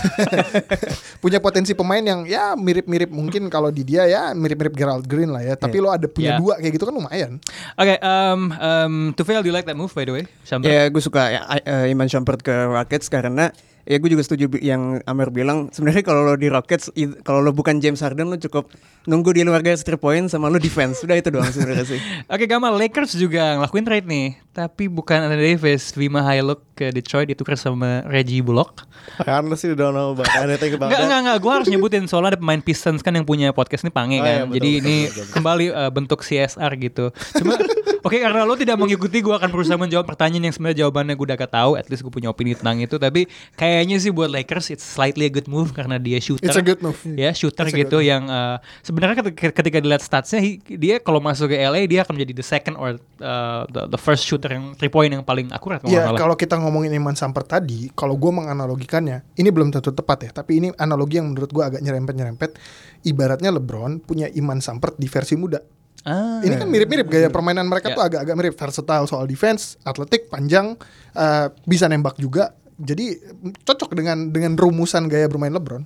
punya potensi pemain yang ya mirip-mirip mungkin kalau di dia ya mirip-mirip Gerald Green lah ya. Tapi lo ada punya Yeah. dua kayak gitu kan lumayan. Oke, um, um, to fail, do you like that move by the way? Shumpert? Ya gue suka ya, uh, Iman Shumpert ke Rockets karena ya gue juga setuju yang Amir bilang sebenarnya kalau lo di Rockets kalau lo bukan James Harden lo cukup nunggu di luar garis three point sama lo defense. Sudah itu doang sebenarnya sih. Oke Gamal, Lakers juga ngelakuin trade nih. Tapi bukan Anthony Davis Vima Haylock ke Detroit ditukar sama Reggie Bullock. Karena sih udah know about anything about Enggak, that. enggak, enggak Gue harus nyebutin Soalnya ada pemain Pistons kan yang punya podcast ini Pange Oh, kan. iya, betul, Jadi betul, ini betul, betul. kembali uh, bentuk CSR gitu. Cuma Oke karena lo tidak mengikuti Gue akan berusaha menjawab pertanyaan Yang sebenarnya jawabannya gue udah gak tahu At least gue punya opini tentang itu Tapi kayaknya sih buat Lakers It's slightly a good move Karena dia shooter It's a good move. Ya shooter It's gitu yang uh, Sebenarnya ketika, ketika dilihat statsnya Dia kalau masuk ke LA Dia akan menjadi the second or uh, the, the first shooter yang three point yang paling akurat kalau nggak Ya salah. kalau kita ngomongin Iman Samper tadi, kalau gue menganalogikannya, ini belum tentu tepat ya, tapi ini analogi yang menurut gue agak nyerempet-nyerempet. Ibaratnya LeBron punya Iman Samper di versi muda. Ah. Ini kan mirip-mirip gaya permainan mereka Ya. tuh agak-agak mirip, versatile soal defense, atletik, panjang, eh, bisa nembak juga. Jadi cocok dengan dengan rumusan gaya bermain LeBron.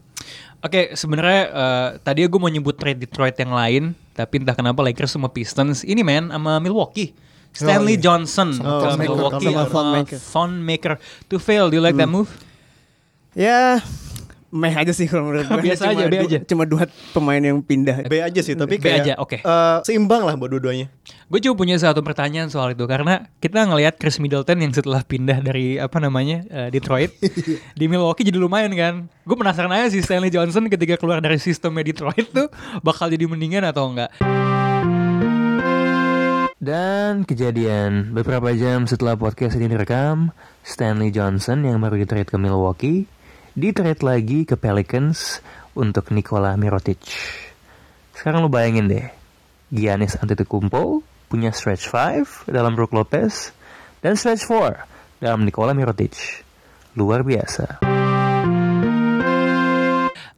Oke, sebenarnya uh, tadi gue mau nyebut trade Detroit yang lain, tapi entah kenapa Lakers sama Pistons ini men sama Milwaukee. Stanley Oh, iya. Johnson Sama ke Thon Maker. Milwaukee Sama Thon sama Maker. Thon Maker to fail. Do you like that move? ya meh aja sih kalau menurut gue. Biasa Cuma aja, B aja. Cuma dua pemain yang pindah. B aja sih, tapi B kayak aja, oke. eh, seimbang lah buat dua-duanya. Gue cuma punya satu pertanyaan soal itu karena kita ngelihat Chris Middleton yang setelah pindah dari apa namanya uh, Detroit di Milwaukee jadi lumayan kan. Gue penasaran aja sih Stanley Johnson ketika keluar dari sistemnya Detroit tuh bakal jadi mendingan atau enggak. Dan kejadian beberapa jam setelah podcast ini direkam, Stanley Johnson yang baru di-trade ke Milwaukee, di-trade lagi ke Pelicans untuk Nikola Mirotic. Sekarang lu bayangin deh, Giannis Antetokounmpo punya stretch 5 dalam Brook Lopez dan stretch 4 dalam Nikola Mirotic. Luar biasa.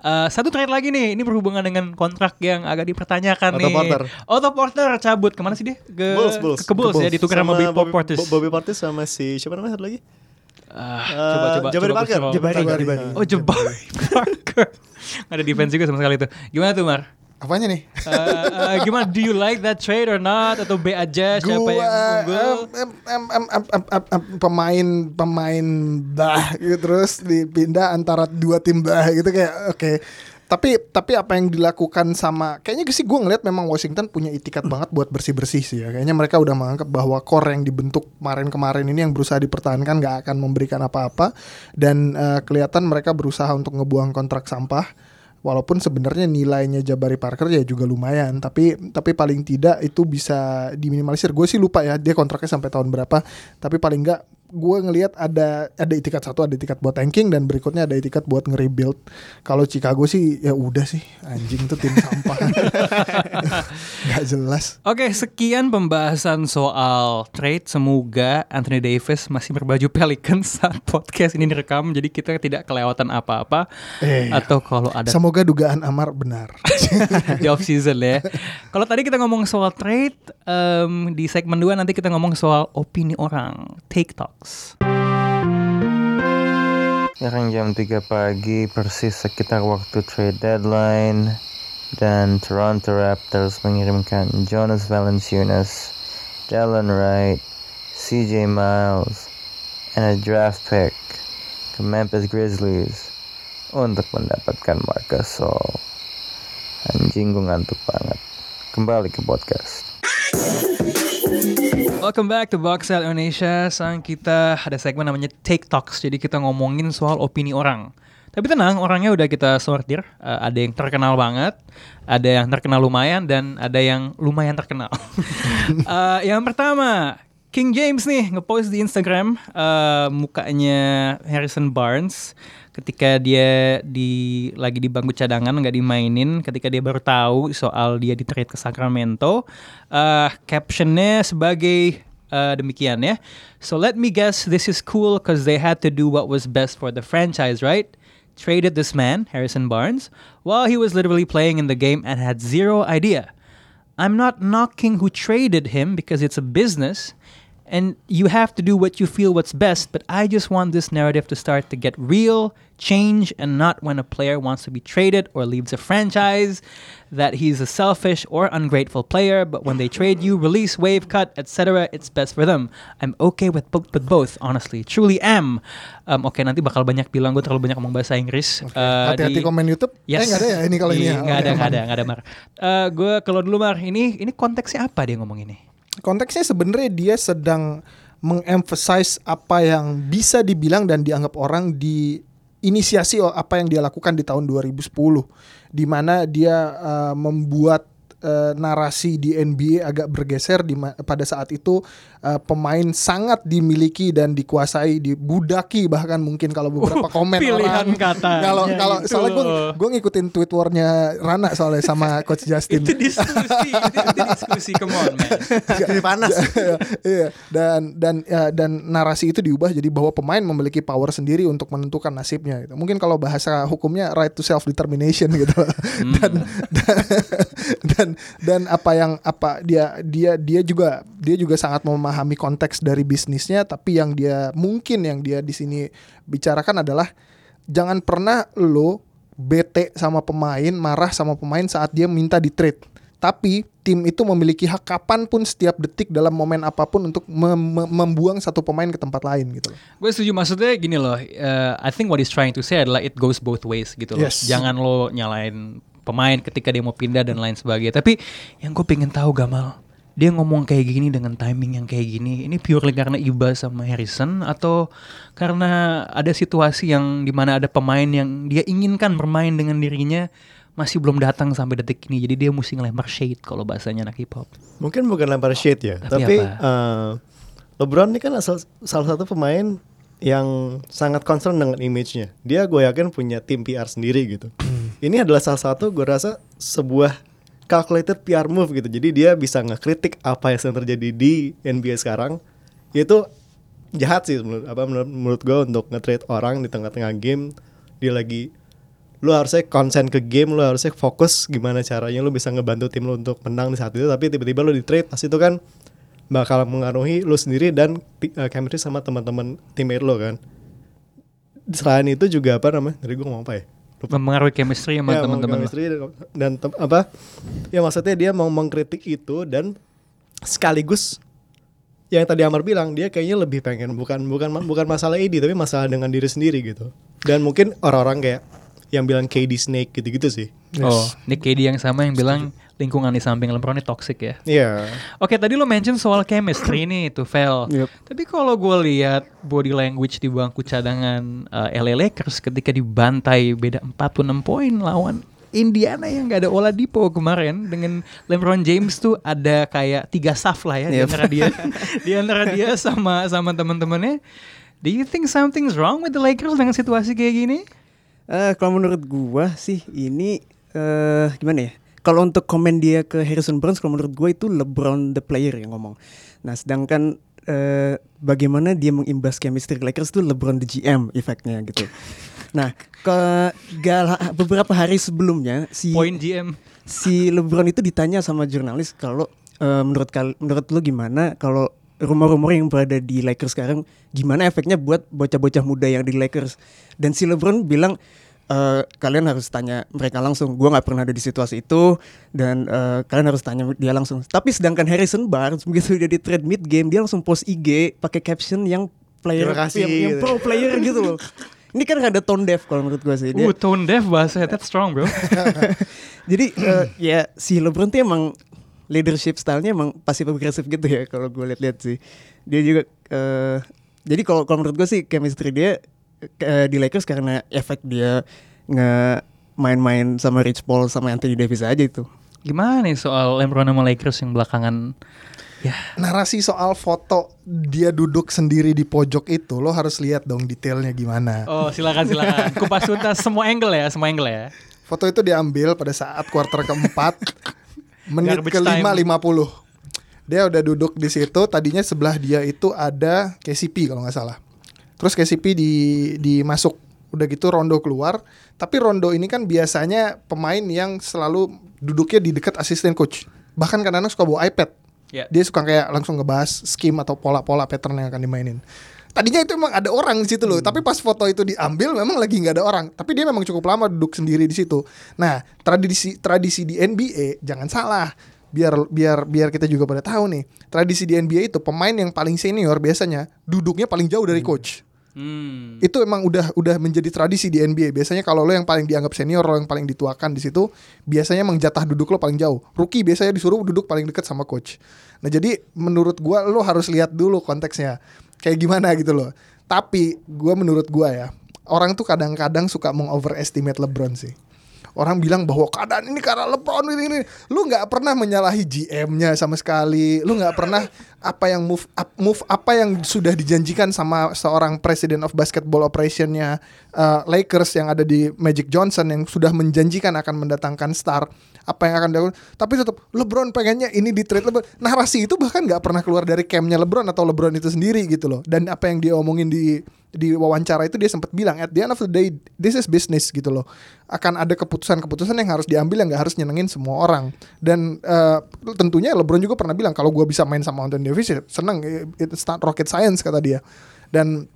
Eh, satu trade lagi nih, ini berhubungan dengan kontrak yang agak dipertanyakan Otto nih. Porter. Otto Porter cabut ke mana sih dia? Ke Bulls, Bulls. Ke, ke Bulls ya, ditukar sama Bobby Portis. Bobby, Bobby Portis sama si siapa namanya satu lagi? Ah, Eh, coba coba Jabari coba Parker. scroll. Jabari, Jabari. Jabari. Oh Jabari Parker. Nggak ada defense juga sama sekali itu. Gimana tuh Mar? Apanya nih? Eh, eh, gimana? Do you like that trade or not? Atau B aja siapa Gua, yang unggul? em, em, em, em, em, em, em, pemain pemain bah gitu terus dipindah antara dua tim bah gitu kayak oke tapi tapi apa yang dilakukan sama kayaknya sih gue ngeliat memang Washington punya itikat banget buat bersih bersih sih ya. Kayaknya mereka udah menganggap bahwa core yang dibentuk kemarin-kemarin ini yang berusaha dipertahankan nggak akan memberikan apa-apa. Dan eh, kelihatan mereka berusaha untuk ngebuang kontrak sampah. Walaupun sebenarnya nilainya Jabari Parker ya juga lumayan. Tapi tapi paling tidak itu bisa diminimalisir. Gue sih lupa ya dia kontraknya sampai tahun berapa. Tapi paling enggak gue ngelihat ada ada itikat satu ada itikat buat tanking dan berikutnya ada itikat buat nge-rebuild kalau Chicago sih ya udah sih anjing tuh tim sampah nggak jelas Oke, sekian pembahasan soal trade. Semoga Anthony Davis masih berbaju Pelicans saat podcast ini direkam. Jadi kita tidak kelewatan apa-apa. Eh, Atau kalau ada semoga dugaan Amar benar di off season ya. Kalau tadi kita ngomong soal trade, em, di segmen 2 nanti kita ngomong soal opini orang, take Sekarang jam 3 pagi persis sekitar waktu trade deadline dan Toronto Raptors mengirimkan Jonas Valanciunas, Dallin Wright, CJ Miles, and a draft pick ke Memphis Grizzlies untuk mendapatkan Marc Gasol. Anjing gue ngantuk banget. Kembali ke podcast. Welcome back to Box Out Indonesia. Sang kita ada segmen namanya Take Talks. Jadi kita ngomongin soal opini orang. Tapi tenang, orangnya udah kita sortir. Eh, ada yang terkenal banget, ada yang terkenal lumayan, dan ada yang lumayan terkenal. Eh, yang pertama, King James nih ngepost di Instagram eh, mukanya Harrison Barnes ketika dia di lagi di bangku cadangan nggak dimainin ketika dia baru tahu soal dia di trade ke Sacramento Eh, captionnya sebagai eh, demikian ya. So let me guess this is cool because they had to do what was best for the franchise right? Traded this man Harrison Barnes while he was literally playing in the game and had zero idea. I'm not knocking who traded him because it's a business and you have to do what you feel what's best, but I just want this narrative to start to get real, change, and not when a player wants to be traded or leaves a franchise that he's a selfish or ungrateful player, but when they trade you, release, wave, cut, etc., it's best for them. I'm okay with, bo- with both, honestly. Truly am. Um, Oke, nanti bakal banyak bilang gue terlalu banyak ngomong bahasa Inggris. Uh, Hati-hati di- komen YouTube. Yes. Eh nggak ada ya ini kalau ini ya. nggak ada, aman. ada, nggak ada Mar. Eh, gue kalau dulu Mar, ini ini konteksnya apa dia ngomong ini? Konteksnya sebenarnya dia sedang mengemphasize apa yang bisa dibilang dan dianggap orang di inisiasi apa yang dia lakukan di tahun 2010 di mana dia uh, membuat uh, narasi di NBA agak bergeser di pada saat itu uh, pemain sangat dimiliki dan dikuasai dibudaki bahkan mungkin kalau beberapa komen pilihan orang katanya kalau kalau itu soalnya gue ngikutin tweet warnya Rana soalnya sama coach Justin Itu diskusi, itu, itu diskusi, come on man. Jadi panas. iya dan dan ya, dan narasi itu diubah jadi bahwa pemain memiliki power sendiri untuk menentukan nasibnya gitu. Mungkin kalau bahasa hukumnya right to self determination gitu. dan, dan dan dan apa yang apa dia dia dia juga dia juga sangat memahami konteks dari bisnisnya tapi yang dia mungkin yang dia di sini bicarakan adalah jangan pernah lo bete sama pemain, marah sama pemain saat dia minta di trade. Tapi tim itu memiliki hak kapan pun setiap detik dalam momen apa pun untuk mem- mem- membuang satu pemain ke tempat lain gitu. loh. Gue setuju maksudnya gini loh. eh, I think what he's trying to say adalah it goes both ways gitu loh. Yes. Jangan lo nyalain pemain ketika dia mau pindah dan lain sebagainya. Tapi yang gue pengen tahu Gamal, dia ngomong kayak gini dengan timing yang kayak gini. Ini purely karena Iba sama Harrison atau karena ada situasi yang di mana ada pemain yang dia inginkan bermain dengan dirinya masih belum datang sampai detik ini. Jadi dia mesti ngelempar shade kalau bahasanya anak hip hop. Mungkin bukan lempar shade ya, Tapi tapi, apa? eh, LeBron ini kan asal, salah satu pemain yang sangat concern dengan image-nya. Dia gue yakin punya tim PR sendiri gitu. Ini adalah salah satu gue rasa sebuah calculated PR move gitu. Jadi dia bisa ngekritik apa yang sedang terjadi di NBA sekarang. Itu jahat sih menurut apa menurut, menurut gue untuk nge-trade orang di tengah-tengah game dia lagi lu harusnya konsen ke game lu harusnya fokus gimana caranya lu bisa ngebantu tim lu untuk menang di saat itu tapi tiba-tiba lu di trade pasti itu kan bakal mengaruhi lu sendiri dan uh, chemistry sama teman-teman teammate lu kan selain itu juga apa namanya dari gue ngomong apa ya. Mempengaruhi chemistry sama Ya, teman-teman. dan, dan tem- apa? Ya maksudnya dia mau mengkritik itu dan sekaligus yang tadi Amar bilang dia kayaknya lebih pengen bukan bukan bukan masalah ID tapi masalah dengan diri sendiri gitu. Dan mungkin orang-orang kayak yang bilang KD Snake gitu-gitu sih. Oh, ini KD yang sama yang bilang lingkungan di samping LeBron ini toxic ya. Iya Oke, tadi lo mention soal chemistry nih tuh, Vel. Yup. Tapi kalau gue lihat body language di bangku cadangan eh, LA Lakers ketika dibantai beda 46 poin lawan Indiana yang gak ada Oladipo kemarin dengan LeBron James tuh ada kayak tiga saf lah ya di Yep. antara dia di antara dia sama sama teman-temannya. Do you think something's wrong with the Lakers dengan situasi kayak gini? Eh, kalau menurut gua sih ini eh gimana ya? Kalau untuk komen dia ke Harrison Barnes, kalau menurut gua itu LeBron the player yang ngomong. Nah, sedangkan eh bagaimana dia mengimbas chemistry Lakers itu LeBron the GM efeknya gitu. Nah, ke gala- beberapa hari sebelumnya si Poin GM. si LeBron itu ditanya sama jurnalis kalau eh, menurut kal menurut lu gimana kalau rumor-rumor yang berada di Lakers sekarang gimana efeknya buat bocah-bocah muda yang di Lakers dan si LeBron bilang eh, kalian harus tanya mereka langsung gua nggak pernah ada di situasi itu dan eh, kalian harus tanya dia langsung tapi sedangkan Harrison Barnes begitu dia di trade mid game dia langsung post IG pakai caption yang player kasih, yang, yang pro player gitu loh ini kan ada tone deaf kalau menurut gua sih dia Uh, tone deaf bahasa that's strong, bro. jadi eh, ya si LeBron tuh emang leadership stylenya emang pasif agresif gitu ya kalau gue lihat-lihat sih. Dia juga eh jadi kalau kalau menurut gue sih chemistry dia eh, di Lakers karena efek dia nge main-main sama Rich Paul sama Anthony Davis aja itu. Gimana nih soal LeBron sama Lakers yang belakangan ya Narasi soal foto dia duduk sendiri di pojok itu lo harus lihat dong detailnya gimana. Oh silakan silakan. Kupas tuntas semua angle ya, semua angle ya. Foto itu diambil pada saat kuarter keempat menit Garbage kelima lima puluh. Dia udah duduk di situ. Tadinya sebelah dia itu ada KCP kalau nggak salah. Terus KCP di dimasuk. Udah gitu Rondo keluar. Tapi Rondo ini kan biasanya pemain yang selalu duduknya di dekat asisten coach. bahkan kadang-kadang suka bawa iPad. Ya. Dia suka kayak langsung ngebahas scheme atau pola-pola pattern yang akan dimainin. Tadinya itu emang ada orang di situ loh, tapi pas foto itu diambil memang lagi nggak ada orang. Tapi dia memang cukup lama duduk sendiri di situ. Nah, tradisi tradisi di NBA jangan salah. Biar biar biar kita juga pada tahu nih. Tradisi di NBA itu pemain yang paling senior biasanya duduknya paling jauh dari coach. Hmm. Itu emang udah udah menjadi tradisi di NBA. Biasanya kalau lo yang paling dianggap senior, lo yang paling dituakan di situ, biasanya emang jatah duduk lo paling jauh. Rookie biasanya disuruh duduk paling dekat sama coach. Nah, jadi menurut gua lo harus lihat dulu konteksnya. Kayak gimana gitu loh. Tapi gua menurut gua ya, orang tuh kadang-kadang suka mengoverestimate LeBron sih. Orang bilang bahwa keadaan ini karena LeBron ini, ini. Lu nggak pernah menyalahi GM-nya sama sekali. Lu nggak pernah apa yang move up, move apa yang sudah dijanjikan sama seorang President of Basketball Operation-nya uh, Lakers yang ada di Magic Johnson yang sudah menjanjikan akan mendatangkan star apa yang akan dilakukan. Tapi tetap LeBron pengennya ini di trade LeBron. Narasi itu bahkan nggak pernah keluar dari campnya LeBron atau LeBron itu sendiri gitu loh. Dan apa yang dia omongin di di wawancara itu dia sempat bilang at the end of the day this is business gitu loh. Akan ada keputusan-keputusan yang harus diambil yang nggak harus nyenengin semua orang. Dan uh, tentunya LeBron juga pernah bilang kalau gua bisa main sama Anthony Davis ya seneng. It's not rocket science kata dia. Dan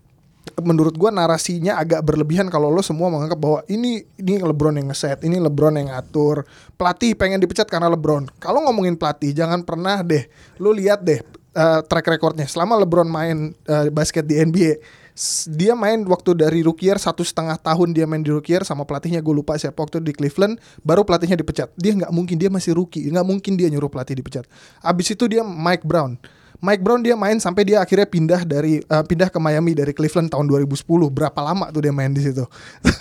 menurut gua narasinya agak berlebihan kalau lo semua menganggap bahwa ini ini LeBron yang ngeset, ini LeBron yang ngatur. Pelatih pengen dipecat karena LeBron. Kalau ngomongin pelatih jangan pernah deh lo lihat deh uh, track recordnya. Selama LeBron main uh, basket di NBA dia main waktu dari rookie year satu setengah tahun dia main di rookie year sama pelatihnya gue lupa siapa waktu di Cleveland baru pelatihnya dipecat. Dia nggak mungkin dia masih rookie. Nggak mungkin dia nyuruh pelatih dipecat. Abis itu dia Mike Brown Mike Brown dia main sampai dia akhirnya pindah dari uh, pindah ke Miami dari Cleveland tahun 2010. Berapa lama tuh dia main di situ?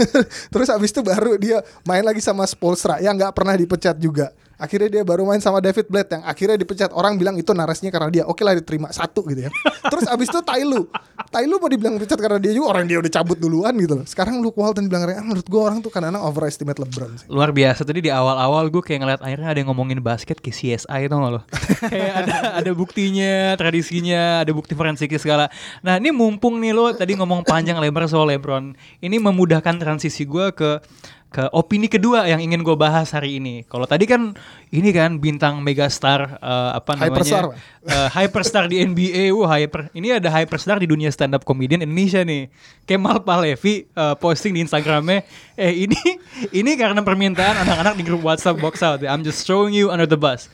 Terus abis itu baru dia main lagi sama Spolstra yang nggak pernah dipecat juga. Akhirnya dia baru main sama David Blatt yang akhirnya dipecat. Orang bilang itu narasinya karena dia oke lah diterima satu gitu ya. Terus abis itu Tailu. Tailu mau dibilang dipecat karena dia juga orang dia udah cabut duluan gitu loh. Sekarang Luke Walton bilang ah, menurut gua orang tuh kadang-kadang overestimate LeBron sih. Luar biasa tadi di awal-awal gue kayak ngeliat akhirnya ada yang ngomongin basket ke CSI itu lo kayak ada ada buktinya, tradisinya, ada bukti forensiknya segala. Nah ini mumpung nih lo tadi ngomong panjang lebar soal LeBron, ini memudahkan transisi gue ke ke opini kedua yang ingin gue bahas hari ini. Kalau tadi kan ini kan bintang megastar eh, apa namanya Hyperstar. Eh, hyperstar di NBA, wah hyper. Ini ada hyperstar di dunia stand up comedian Indonesia nih. Kemal Palevi eh, posting di Instagramnya, eh ini ini karena permintaan anak-anak di grup WhatsApp box out. ya. I'm just throwing you under the bus.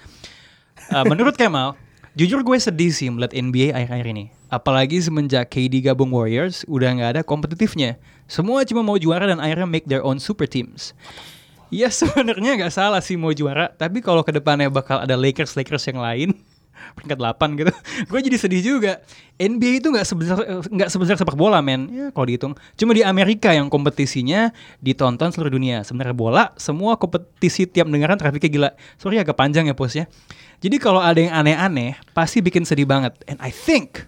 Eh, menurut Kemal, jujur gue sedih sih melihat NBA akhir-akhir ini. Apalagi semenjak KD gabung Warriors, udah nggak ada kompetitifnya. Semua cuma mau juara dan akhirnya make their own super teams. Ya sebenarnya nggak salah sih mau juara, tapi kalau ke depannya bakal ada Lakers Lakers yang lain peringkat 8 gitu. Gue jadi sedih juga. NBA itu nggak sebesar nggak sebesar sepak bola men. Ya kalau dihitung. Cuma di Amerika yang kompetisinya ditonton seluruh dunia. Sebenarnya bola semua kompetisi tiap negara trafiknya gila. Sorry agak panjang ya posnya. Jadi kalau ada yang aneh-aneh pasti bikin sedih banget. And I think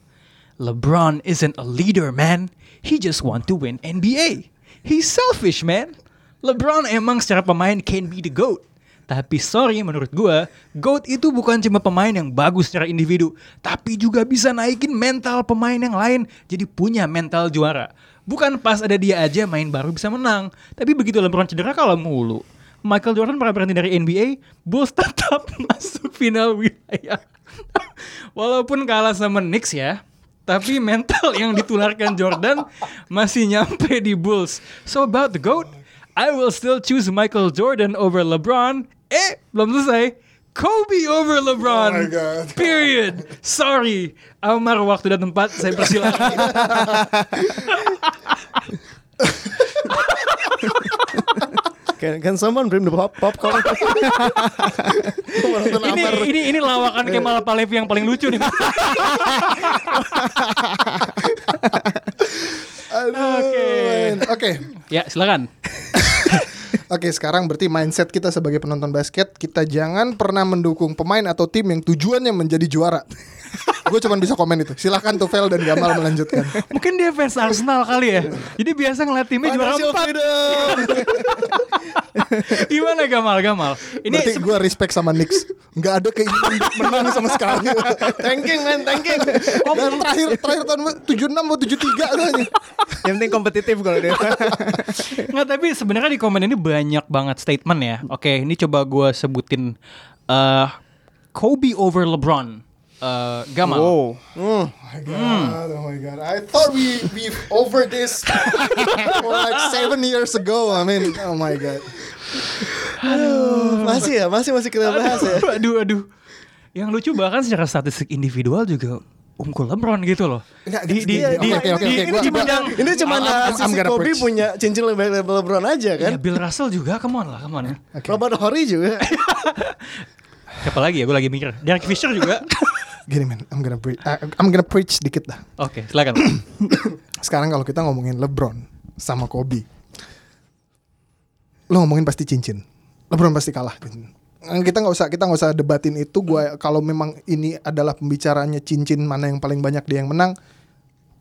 LeBron isn't a leader man. He just want to win NBA. He's selfish man. LeBron emang secara pemain can be the GOAT. Tapi sorry menurut gua, GOAT itu bukan cuma pemain yang bagus secara individu, tapi juga bisa naikin mental pemain yang lain jadi punya mental juara. Bukan pas ada dia aja main baru bisa menang, tapi begitu LeBron cedera kalah mulu. Michael Jordan pernah berhenti dari NBA, Bulls tetap masuk final wilayah. Walaupun kalah sama Knicks ya, tapi mental yang ditularkan Jordan masih nyampe di Bulls. So about the GOAT, I will still choose Michael Jordan over LeBron. Eh, belum selesai. Kobe over LeBron. Oh my God. Period. Sorry. Amar waktu dan tempat saya persilakan. Can, can someone bring the pop popcorn? ini ini ini lawakan Kemal Palevi yang paling lucu nih. Oke. Oke. ya, silakan. Oke, sekarang berarti mindset kita sebagai penonton basket, kita jangan pernah mendukung pemain atau tim yang tujuannya menjadi juara. Gue cuma bisa komen itu. Silakan Tufel dan Gamal melanjutkan. Mungkin dia fans Arsenal kali ya. Jadi biasa ngeliat timnya juara empat. Gimana Gamal Gamal? Ini Berarti gue respect sama Knicks. Nggak ada keinginan untuk menang sama sekali. tanking man, tanking. Dan terakhir terakhir tahun 76 atau 73 katanya. Yang penting kompetitif kalau dia. Nggak tapi sebenarnya di komen ini banyak banget statement ya. Oke, ini coba gue sebutin eh Kobe over LeBron. Uh, Gamal. Wow. Oh my god, oh my god. I thought we we over this for like seven years ago. I mean, oh my god. masih ya, masih masih kita bahas ya. aduh, aduh. Yang lucu bahkan secara statistik individual juga unggul LeBron gitu loh. Enggak, di di di, oke, oke, di- oke, ini Ini cuma I'm- I'm- sisi Kobe punya cincin lebih level LeBron aja kan. ya Bill Russell juga, come on lah, come on. Robert Horry juga. Siapa lagi ya? Gue lagi mikir. Derek Fisher juga. Gini men, I'm gonna preach. I'm gonna preach dikit dah. Oke, silakan. Sekarang kalau kita ngomongin LeBron sama Kobe, lo ngomongin pasti cincin. LeBron pasti kalah. Kita nggak usah kita nggak usah debatin itu. Gua kalau memang ini adalah pembicaranya cincin mana yang paling banyak dia yang menang,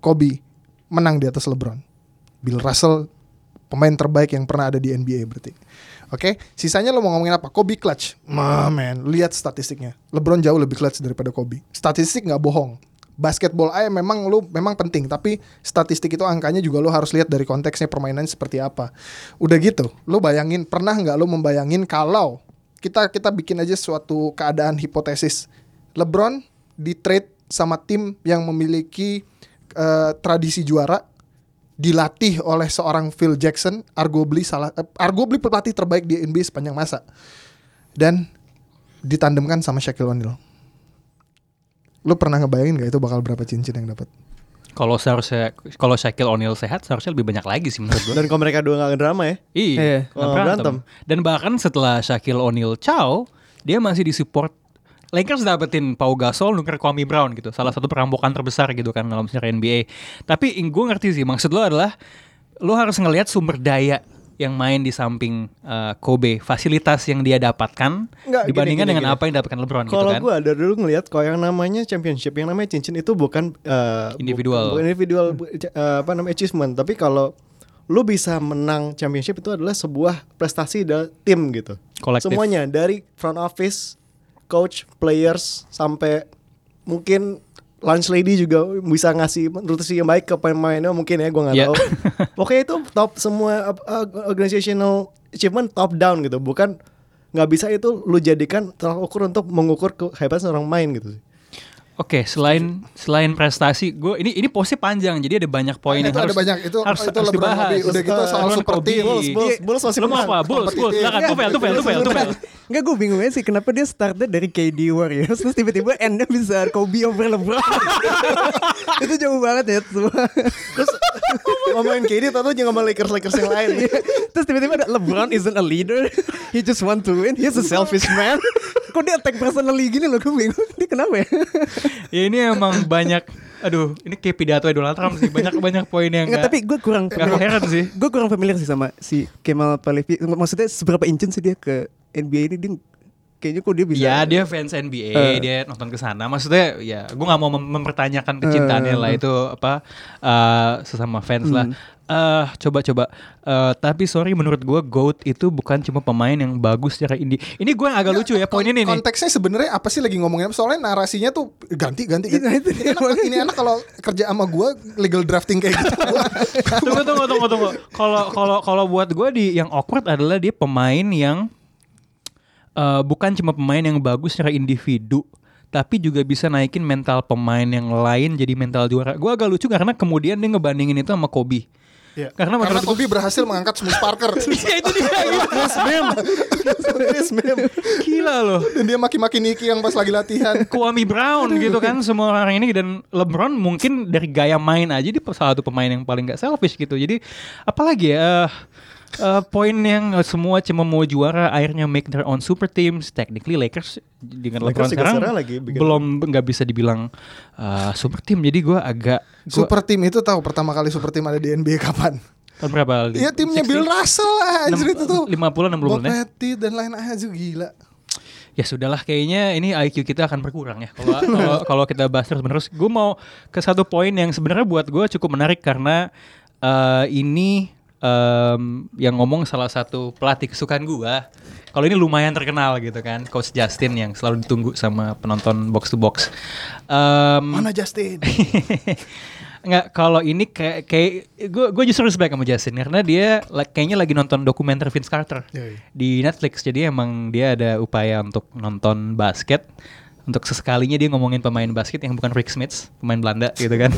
Kobe menang di atas LeBron. Bill Russell pemain terbaik yang pernah ada di NBA berarti. Oke, sisanya lo mau ngomongin apa? Kobe clutch. Ma, man, lihat statistiknya. LeBron jauh lebih clutch daripada Kobe. Statistik nggak bohong. Basketball aja memang lu memang penting, tapi statistik itu angkanya juga lo harus lihat dari konteksnya permainan seperti apa. Udah gitu, lo bayangin pernah nggak lo membayangin kalau kita kita bikin aja suatu keadaan hipotesis. LeBron di trade sama tim yang memiliki eh, tradisi juara dilatih oleh seorang Phil Jackson, arguably salah eh, arguably pelatih terbaik di NBA sepanjang masa. Dan ditandemkan sama Shaquille O'Neal. Lu pernah ngebayangin gak itu bakal berapa cincin yang dapat? Kalau seharusnya kalau Shaquille O'Neal sehat, seharusnya lebih banyak lagi sih menurut gue. Dan kalau mereka dua gak drama ya. Iya, Iya. nggak Oh, berantem. Dan bahkan setelah Shaquille O'Neal ciao, dia masih disupport Lakers dapetin Pau Gasol nuker Kwame Brown gitu. Salah satu perampokan terbesar gitu kan dalam sejarah NBA. Tapi gue ngerti sih maksud lo adalah lo harus ngelihat sumber daya yang main di samping uh, Kobe, fasilitas yang dia dapatkan Nggak, dibandingkan gini, gini, dengan gini. apa yang dapatkan LeBron gitu Kalau kan. gue dari dulu ngelihat kalau yang namanya championship, yang namanya cincin itu bukan eh, Individual. bukan, individual eh, apa namanya achievement, tapi kalau lu bisa menang championship itu adalah sebuah prestasi dari tim gitu. Kolektif. Semuanya dari front office, coach, players sampai mungkin lunch lady juga bisa ngasih nutrisi yang baik ke pemainnya mungkin ya gue nggak Iya. tahu. Pokoknya itu top semua uh, organizational achievement top down gitu, bukan nggak bisa itu lu jadikan tolak ukur untuk mengukur kehebatan seorang main gitu sih. Oke, selain selain prestasi, gue ini ini posnya panjang, jadi ada banyak poin Itu yang ada harus banyak, itu- harus, itu harus LeBron dibahas. Kobe. Udah gitu soal LeBron super Kobe. team. Bulls, Bulls, Bulls masih menang. apa? Bulls, Bulls, silakan. Tupel, tupel, tupel, tupel. Enggak gue bingung aja sih kenapa dia startnya dari KD Warriors terus tiba-tiba endnya bisa Kobe over LeBron. itu jauh banget ya semua. Terus ngomongin KD atau jangan sama Lakers Lakers yang lain. terus tiba-tiba ada LeBron isn't a leader. He just want to win. He's a selfish man. Kok dia attack personally gini loh gue bingung. Dia kenapa ya? Ya ini emang banyak aduh, ini kayak pidato Donald Trump sih. Banyak banyak poin yang nggak- tapi gue kurang coherent sih. Gue kurang familiar sih sama si Kemal Palevi. Maksudnya seberapa incin sih dia ke NBA ini dia kayaknya kok dia bisa Ya dia fans NBA, Eh. dia nonton ke sana. Maksudnya ya gue nggak mau mem- mempertanyakan kecintaannya Eh, lah itu apa eh, sesama fans lah. Eh coba-coba. Eh, tapi sorry menurut gue GOAT itu bukan cuma pemain yang bagus secara indie. Ini gue yang agak lucu ya poin ini nih. Konteksnya sebenarnya apa sih lagi ngomongin apa? Soalnya narasinya tuh ganti ganti. ganti. Nah, ini, enak, ini enak kalau kerja sama gua legal drafting kayak gitu. tunggu tunggu tunggu tunggu. Kalau kalau kalau buat gue di yang awkward adalah dia pemain yang eh, bukan cuma pemain yang bagus secara individu, tapi juga bisa naikin mental pemain yang lain jadi mental juara. Gue agak lucu karena kemudian dia ngebandingin itu sama Kobe. Iya. Karena Karena menurut Kobe berhasil mengangkat Smush Parker. Iya itu dia. Chris Mem. Chris Mem. Gila loh. Dan dia maki-maki Nicky yang pas lagi latihan. Kwame Brown gitu kan semua orang ini dan LeBron mungkin dari gaya main aja dia salah satu pemain yang paling gak selfish gitu. Jadi apalagi ya eh, eh, poin yang eh, semua cuma mau juara akhirnya make their own super teams. Technically Lakers dengan LeBron sekarang sekarang lagi bikin- belum nggak bisa dibilang eh, super team. Jadi gua agak gua, Super team itu tahu pertama kali super team ada di NBA kapan? tahun berapa? Iya timnya Bill Russell lah anjir itu tuh. 50 60 Bob. Pettit dan lain aja gila. Ya sudahlah kayaknya ini IQ kita akan berkurang ya kalau kalau kalau kita bahas terus menerus. Gue mau ke satu poin yang sebenarnya buat gue cukup menarik karena eh, ini em, yang ngomong salah satu pelatih kesukaan gue. Kalau ini lumayan terkenal gitu kan, Coach Justin yang selalu ditunggu sama penonton box to box. Em, Mana Justin? Nggak, kalau ini kayak kayak gue gue justru respect sama Justin karena dia kayaknya lagi nonton dokumenter Vince Carter Yoi. di Netflix. Jadi emang dia ada upaya untuk nonton basket. Untuk sesekalinya dia ngomongin pemain basket yang bukan Rick Smith, pemain Belanda gitu kan.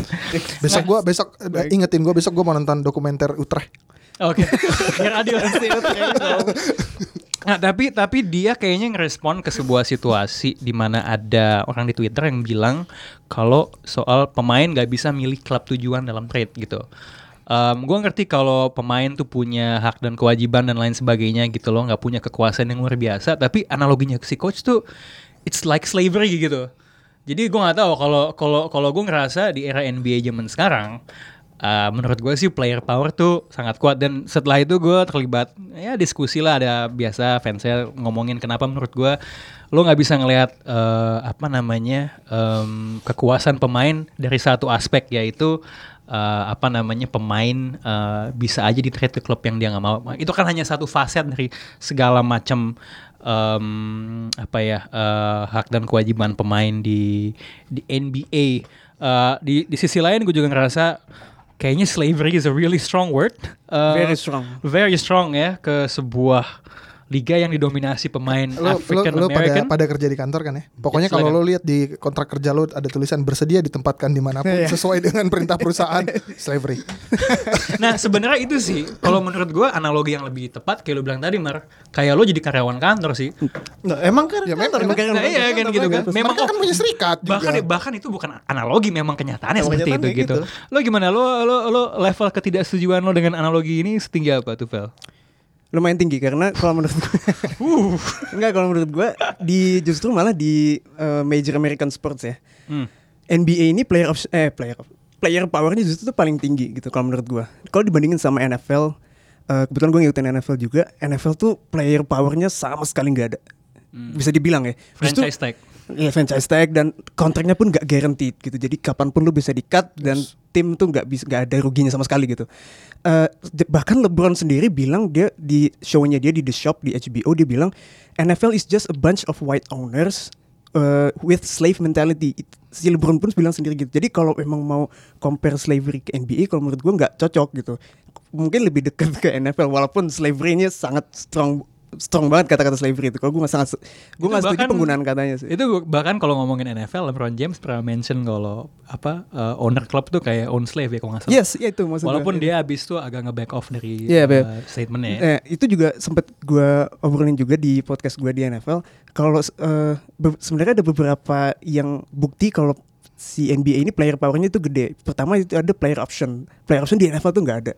Besok gua besok ingetin gua besok gua mau nonton dokumenter Utrecht. Oke, biar adil. Nah, tapi tapi dia kayaknya ngerespon ke sebuah situasi di mana ada orang di Twitter yang bilang kalau soal pemain nggak bisa milih klub tujuan dalam trade gitu. Um, gue ngerti kalau pemain tuh punya hak dan kewajiban dan lain sebagainya gitu loh, nggak punya kekuasaan yang luar biasa. Tapi analoginya si coach tuh, it's like slavery gitu. Jadi gue nggak tahu kalau kalau kalau gue ngerasa di era NBA zaman sekarang, uh, menurut gue sih player power tuh sangat kuat. Dan setelah itu gue terlibat ya diskusi lah. Ada biasa fansnya ngomongin kenapa menurut gue lo nggak bisa ngelihat eh, apa namanya em, kekuasaan pemain dari satu aspek yaitu eh, apa namanya pemain eh, bisa aja di trade ke klub yang dia nggak mau. Itu kan hanya satu facet dari segala macam em, apa ya eh, hak dan kewajiban pemain di di NBA Eh, di di sisi lain gue juga ngerasa kayaknya slavery is a really strong word Eh, Very strong. very strong ya ke sebuah liga yang didominasi pemain Lo, lo, African lo pada American pada kerja di kantor kan ya? Pokoknya Ya, kalau lo lihat di kontrak kerja lo ada tulisan bersedia ditempatkan di mana pun sesuai dengan perintah perusahaan slavery. Nah sebenarnya itu sih kalau menurut gue analogi yang lebih tepat kayak lo bilang tadi Mar kayak lo jadi karyawan kantor sih Nah, emang kan Ya, kantor memang- kan? nah, iya kan gitu kan memang Mereka kan punya serikat juga. bahkan bahkan itu bukan analogi memang kenyataannya Memang seperti itu gitu. gitu. Lo gimana? Lo lo lo level ketidaksetujuan lo dengan analogi ini setinggi apa tuh Vel? Lumayan tinggi karena kalau menurut gue enggak kalau menurut gue di justru malah di uh, major American sports ya. Hmm. NBA ini player of eh player of player powernya justru tuh paling tinggi gitu kalau menurut gue kalau dibandingin sama NFL uh, kebetulan gue ngikutin NFL juga NFL tuh player powernya sama sekali nggak ada bisa dibilang ya Justru- Franchise tag. Iya franchise tag dan kontraknya pun gak guaranteed gitu. Jadi kapan pun lu bisa di cut dan tim tuh nggak bisa nggak ada ruginya sama sekali gitu. J- bahkan LeBron sendiri bilang dia di show-nya dia di The Shop di HBO dia bilang NFL is just a bunch of white owners uh, with slave mentality. It- Si LeBron pun bilang sendiri gitu. Jadi kalau emang mau compare slavery ke NBA kalau menurut gua nggak cocok gitu. Mungkin lebih dekat ke NFL walaupun slavery-nya sangat strong strong banget kata-kata slavery itu. Kalau gue nggak sangat, gue nggak setuju penggunaan katanya sih. Itu bahkan kalau ngomongin NFL, LeBron James pernah mention kalau apa uh, owner club tuh kayak own slave ya kalau nggak salah. Yes, ya itu maksud gua. Walaupun dia abis tuh agak nge-back off dari Iya, Beb. uh, statementnya. ya. Eh, itu juga sempet gue obrolin juga di podcast gue di NFL. Kalau eh, be- sebenarnya ada beberapa yang bukti kalau si NBA ini player powernya itu gede. Pertama itu ada player option. Player option di NFL tuh nggak ada.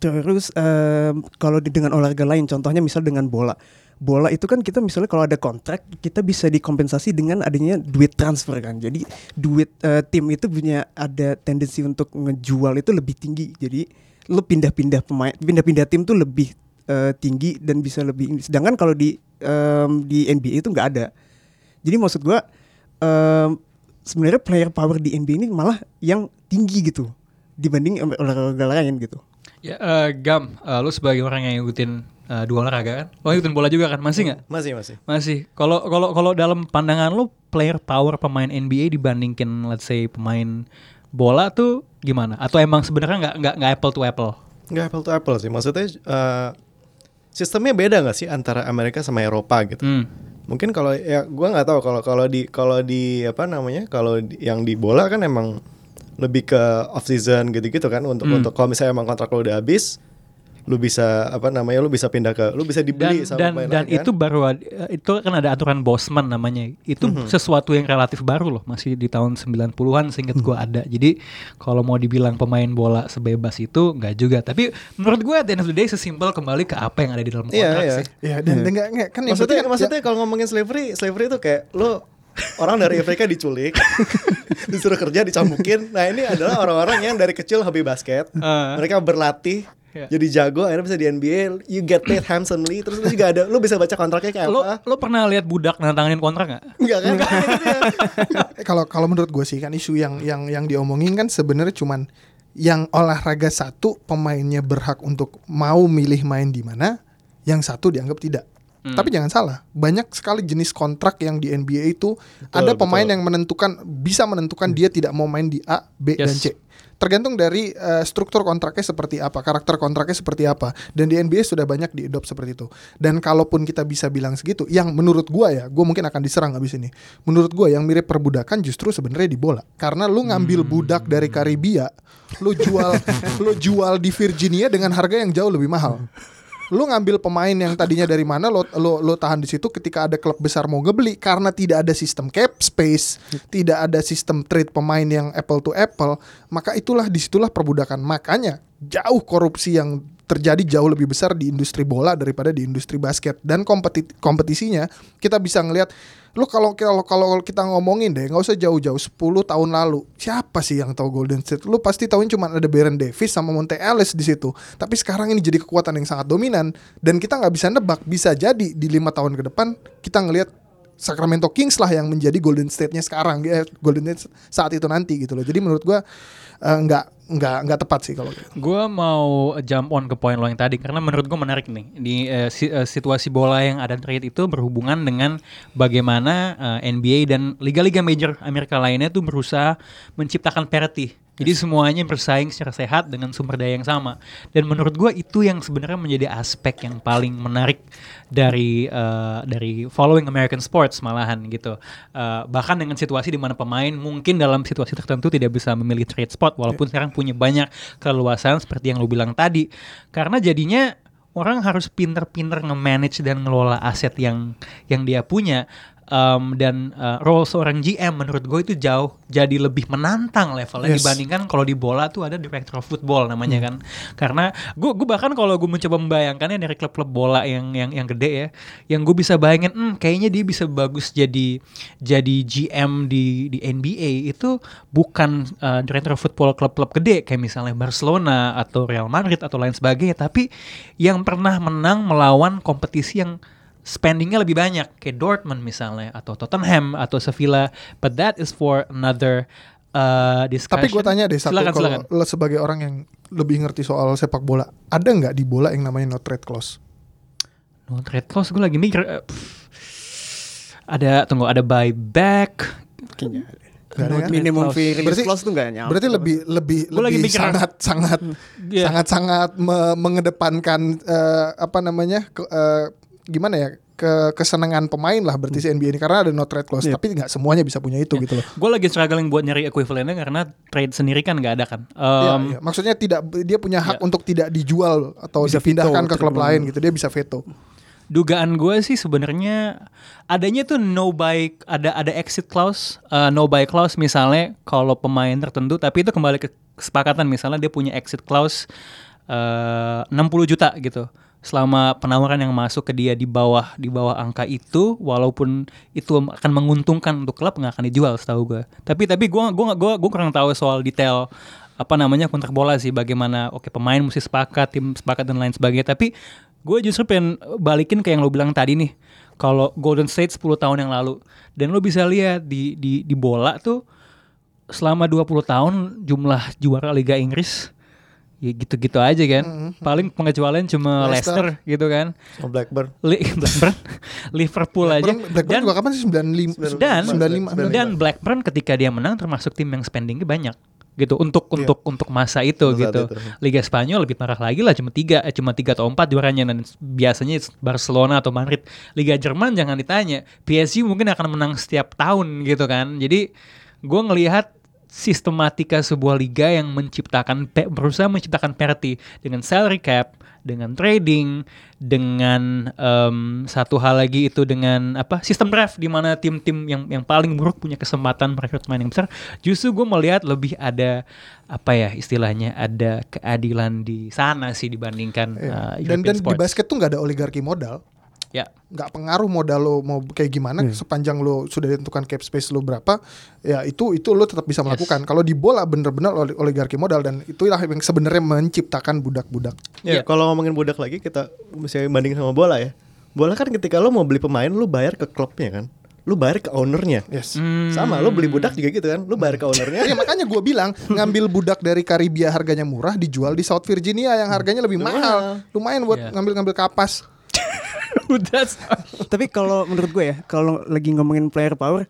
Terus em, kalau dengan olahraga lain, contohnya misal dengan bola. Bola itu kan kita misalnya kalau ada kontrak kita bisa dikompensasi dengan adanya duit transfer kan. Jadi duit eh, tim itu punya ada tendensi untuk ngejual itu lebih tinggi. Jadi lu pindah-pindah pemain, pindah-pindah tim tuh lebih eh, tinggi dan bisa lebih. Sedangkan kalau di em, di NBA itu nggak ada. Jadi maksud gua em, sebenarnya player power di NBA ini malah yang tinggi gitu dibanding olahraga lain gitu. Ya, eh, Gam, eh, lu sebagai orang yang ngikutin eh, dua olahraga kan? Lo ngikutin bola juga kan? Masih nggak? Masih, masih. Masih. Kalau kalau kalau dalam pandangan lu player power pemain NBA dibandingkan let's say pemain bola tuh gimana? Atau emang sebenarnya nggak nggak nggak apple to apple? Nggak apple to apple sih. Maksudnya eh, sistemnya beda nggak sih antara Amerika sama Eropa gitu? Hmm. Mungkin kalau ya gua nggak tahu kalau kalau di kalau di apa namanya kalau yang di bola kan emang lebih ke off season gitu-gitu kan untuk Hmm. untuk kalau misalnya emang kontrak lo udah habis lu bisa apa namanya lu bisa pindah ke lu bisa Dan dibeli sama dan pemain dan lain kan? itu baru ad- eh, itu kan ada aturan Bosman namanya. Itu sesuatu yang relatif baru loh, masih di tahun 90-an seingat gua ada. Jadi kalau mau dibilang pemain bola sebebas itu nggak juga. Tapi menurut gue at the end of the day sesimpel kembali ke apa yang ada di dalam Iya, kontrak iya. sih. Ya dan enggak enggak kan yang maksudnya kan- maksudnya kalau ngomongin slavery slavery itu kayak lo orang dari Afrika diculik disuruh kerja dicambukin nah ini adalah orang-orang yang dari kecil hobi basket Ah. mereka berlatih Iya. jadi jago akhirnya bisa di NBA you get paid handsomely terus lu juga ada lu bisa baca kontraknya kayak Lo apa lo pernah lihat budak nantanganin kontrak nggak? enggak kan Eh, kalau kalau menurut gue sih kan isu yang yang yang diomongin kan sebenarnya cuman yang olahraga satu pemainnya berhak untuk mau milih main di mana, yang satu dianggap tidak. Hmm. Tapi jangan salah, banyak sekali jenis kontrak yang di NBA itu ada pemain betul. yang menentukan bisa menentukan dia tidak mau main di A, B dan Yes. C. tergantung dari eh, struktur kontraknya seperti apa, karakter kontraknya seperti apa. Dan di NBA sudah banyak diadopt seperti itu. Dan kalaupun kita bisa bilang segitu, yang menurut gua ya, gua mungkin akan diserang habis ini. Menurut gua yang mirip perbudakan justru sebenarnya di bola. Karena lu ngambil budak dari Karibia, lu jual lu jual di Virginia dengan harga yang jauh lebih mahal. Lu ngambil pemain yang tadinya dari mana lo lo lo tahan di situ ketika ada klub besar mau ngebeli karena tidak ada sistem cap space, tidak ada sistem trade pemain yang apple to apple, maka itulah di situlah perbudakan. Makanya jauh korupsi yang terjadi jauh lebih besar di industri bola daripada di industri basket dan kompeti- kompetisinya kita bisa ngelihat lu kalau kalau kalau kita ngomongin deh nggak usah jauh-jauh 10 tahun lalu. Siapa sih yang tahu Golden State? Lu pasti tahuin cuma ada Baron Davis sama Monte Ellis di situ. Tapi sekarang ini jadi kekuatan yang sangat dominan dan kita nggak bisa nebak. Bisa jadi di lima tahun ke depan kita ngelihat Sacramento Kings lah yang menjadi Golden State-nya sekarang eh, Golden State saat itu nanti gitu loh. Jadi menurut gua eh, nggak nggak nggak tepat sih kalau gitu. Gue mau jump on ke poin lo yang tadi karena menurut gue menarik nih di eh, situasi bola yang ada trade itu berhubungan dengan bagaimana eh, NBA dan liga-liga major Amerika lainnya tuh berusaha menciptakan parity. Jadi semuanya bersaing secara sehat dengan sumber daya yang sama. Dan menurut gue itu yang sebenarnya menjadi aspek yang paling menarik dari eh, dari following American sports malahan gitu. Eh, bahkan dengan situasi di mana pemain mungkin dalam situasi tertentu tidak bisa memilih trade spot walaupun sekarang punya banyak keluasan seperti yang lu bilang tadi. Karena jadinya orang harus pinter-pinter nge-manage dan ngelola aset yang yang dia punya. Um, dan uh, role seorang GM menurut gue itu jauh jadi lebih menantang levelnya Yes. dibandingkan kalau di bola tuh ada director of football namanya kan karena gue gue bahkan kalau gue mencoba membayangkannya dari klub-klub bola yang yang yang gede ya yang gue bisa bayangin hmm, kayaknya dia bisa bagus jadi jadi GM di di NBA itu bukan uh, director of football klub-klub gede kayak misalnya Barcelona atau Real Madrid atau lain sebagainya tapi yang pernah menang melawan kompetisi yang spendingnya lebih banyak kayak Dortmund misalnya atau Tottenham atau Sevilla but that is for another uh, discussion Tapi gue tanya deh satu silakan, kalau silakan. lo sebagai orang yang lebih ngerti soal sepak bola, ada nggak di bola yang namanya no trade clause? No trade clause gue lagi mikir pff. ada tunggu ada buyback Kayaknya Nggak ada kan? minimum Clause. fee release Berarti- clause tuh nggak nyampe. Berarti lebih lebih Gua lagi lebih mikir- sangat sangat Iya. sangat sangat me- mengedepankan eh, apa namanya ke- eh, gimana ya ke kesenangan pemain lah berarti si NBA ini karena ada no trade clause Iya. tapi nggak semuanya bisa punya itu gitu loh. gue lagi struggling buat nyari equivalentnya karena trade sendiri kan nggak ada kan Iya, Um, iya. Maksudnya tidak dia punya hak Iya. untuk tidak dijual atau Bisa dipindahkan veto ke klub lain gitu. Dia bisa veto. dugaan gue sih sebenarnya adanya tuh no buy ada ada exit clause uh, no buy clause misalnya kalau pemain tertentu tapi itu kembali ke kesepakatan misalnya dia punya exit clause uh, 60 juta gitu selama penawaran yang masuk ke dia di bawah di bawah angka itu walaupun itu akan menguntungkan untuk klub nggak akan dijual setahu gue tapi tapi gue gua gua gua kurang tahu soal detail apa namanya kontrak bola sih bagaimana oke pemain mesti sepakat tim sepakat dan lain sebagainya. Tapi gue justru pengen balikin ke yang lo bilang tadi nih kalau Golden State 10 tahun yang lalu dan lo bisa lihat di di di bola tuh selama 20 tahun jumlah juara Liga Inggris ya gitu-gitu aja kan. Paling pengecualian cuma Leicester. Leicester, gitu kan. Sama Blackburn. Li- Blackburn? Liverpool aja. Blackburn, Blackburn dan juga kapan sih? 95 dan 95 dan Blackburn ketika dia menang termasuk tim yang spendingnya banyak. Gitu untuk untuk untuk masa itu saat gitu. itu. Liga Spanyol lebih parah lagi lah cuma tiga eh, cuma tiga atau empat juaranya. Dan biasanya Barcelona atau Madrid. Liga Jerman jangan ditanya. PSG mungkin akan menang setiap tahun gitu kan. Jadi gue ngelihat sistematika sebuah liga yang menciptakan berusaha menciptakan parity dengan salary cap dengan trading dengan em, satu hal lagi itu dengan apa sistem draft di mana tim-tim yang yang paling buruk punya kesempatan merekrut pemain yang besar justru gue melihat lebih ada apa ya istilahnya ada keadilan di sana sih dibandingkan Iya. uh, dan European dan di sports. basket tuh nggak ada oligarki modal. Ya nggak pengaruh modal lo mau kayak gimana sepanjang lo sudah ditentukan cap space lo berapa ya itu itu lo tetap bisa melakukan kalau di bola bener-bener oli- oligarki modal dan itulah yang sebenarnya menciptakan budak-budak Iya. Ya, kalau ngomongin budak lagi kita misalnya banding sama bola ya. Bola kan ketika lo mau beli pemain lo bayar ke klubnya kan. Lo bayar ke ownernya. yes Hmm. Sama lo beli budak juga gitu kan. Lo bayar ke ownernya. Ya makanya gue bilang ngambil budak dari Karibia harganya murah dijual di South Virginia yang harganya lebih mahal. Lumayan buat Iya. ngambil-ngambil kapas. That's- Tapi kalau menurut gue ya, kalau lagi ngomongin player power,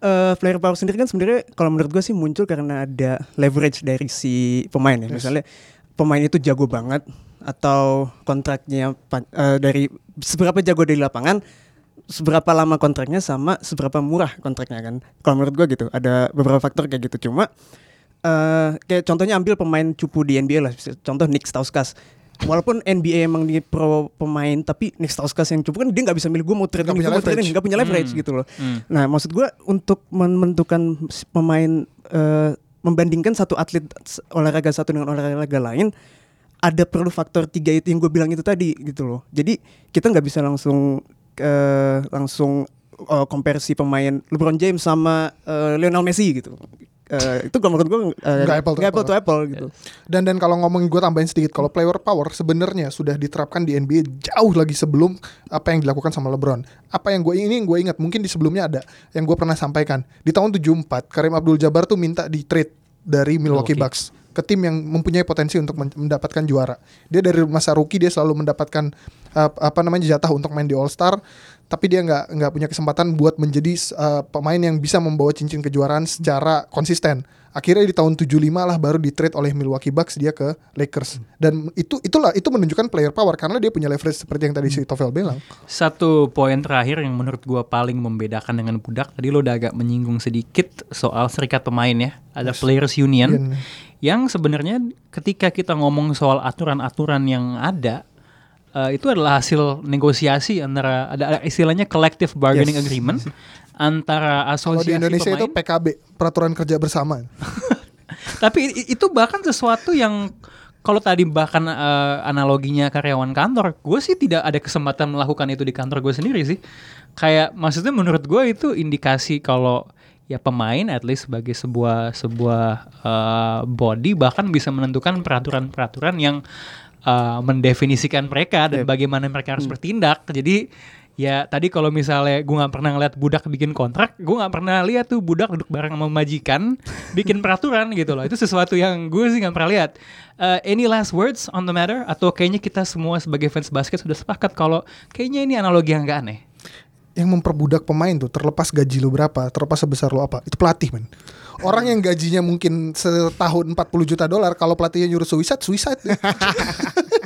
eh, player power sendiri kan sebenarnya kalau menurut gue sih muncul karena ada leverage dari si pemain ya. Misalnya pemain itu jago banget atau kontraknya eh, dari seberapa jago di lapangan, seberapa lama kontraknya sama seberapa murah kontraknya kan. Kalau menurut gue gitu, ada beberapa faktor kayak gitu. Cuma eh kayak contohnya ambil pemain cupu di NBA lah, contoh Nick Stauskas. Walaupun NBA emang di pro pemain, tapi Nick Stauskas yang cupu kan dia nggak bisa milih gue mau trade Nggak ini, punya gue mau trade leverage. ini, nggak punya leverage Hmm. gitu loh. Hmm. Nah, maksud gue untuk menentukan pemain eh, membandingkan satu atlet olahraga satu dengan olahraga lain, ada perlu faktor tiga itu yang gue bilang itu tadi gitu loh. Jadi kita nggak bisa langsung eh, langsung eh, compare si pemain LeBron James sama eh, Lionel Messi gitu. Eh, itu kalau menurut gue eh, Nggak apple to nggak apple. to apple gitu. Dan dan kalau ngomongin gue tambahin sedikit, kalau player power sebenarnya sudah diterapkan di NBA jauh lagi sebelum apa yang dilakukan sama LeBron. Apa yang gue ini yang gue ingat mungkin di sebelumnya ada yang gue pernah sampaikan di tahun 74 Karim Abdul-Jabbar tuh minta di trade dari Milwaukee Milwaukee. Bucks ke tim yang mempunyai potensi untuk men- mendapatkan juara. Dia dari masa rookie dia selalu mendapatkan uh, apa namanya jatah untuk main di All Star, tapi dia nggak nggak punya kesempatan buat menjadi uh, pemain yang bisa membawa cincin kejuaraan secara konsisten. Akhirnya di tahun 75 lah baru di trade oleh Milwaukee Bucks dia ke Lakers. Dan itu itulah itu menunjukkan player power karena dia punya leverage seperti yang tadi si Tovel bilang. Satu poin terakhir yang menurut gua paling membedakan dengan budak tadi lo udah agak menyinggung sedikit soal serikat pemain ya. Ada players union yang sebenarnya ketika kita ngomong soal aturan-aturan yang ada eh, itu adalah hasil negosiasi antara ada, ada istilahnya collective bargaining Yes. agreement antara Kalau asosiasi di Indonesia itu pemain. PKB, peraturan kerja bersama. Tapi itu bahkan sesuatu yang kalau tadi bahkan eh, analoginya karyawan kantor, gue sih tidak ada kesempatan melakukan itu di kantor gue sendiri sih. Kayak maksudnya menurut gue itu indikasi kalau ya pemain at least sebagai sebuah sebuah eh, body bahkan bisa menentukan peraturan-peraturan yang eh, mendefinisikan mereka dan bagaimana mereka harus bertindak. Jadi ya tadi kalau misalnya gue nggak pernah ngeliat budak bikin kontrak, gue nggak pernah lihat tuh budak duduk bareng sama majikan bikin peraturan gitu loh. Itu sesuatu yang gue sih nggak pernah lihat. Uh, any last words on the matter? Atau kayaknya kita semua sebagai fans basket sudah sepakat kalau kayaknya ini analogi yang gak aneh. yang memperbudak pemain tuh terlepas gaji lu berapa, terlepas sebesar lu apa, itu pelatih men. Orang yang gajinya mungkin setahun 40 juta dolar, kalau pelatihnya nyuruh suicide, suicide.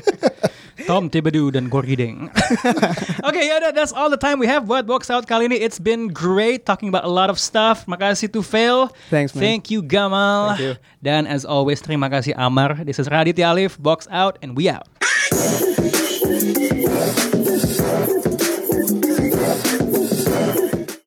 Tom Thibodeau dan Gorgie Deng. Oke, ya udah that's all the time we have buat box out kali ini. It's been great talking about a lot of stuff. Makasih to Phil. Thanks, man. Thank you Gamal. Thank you. Dan as always terima kasih Amar. This is Raditya Alif, box out and we out.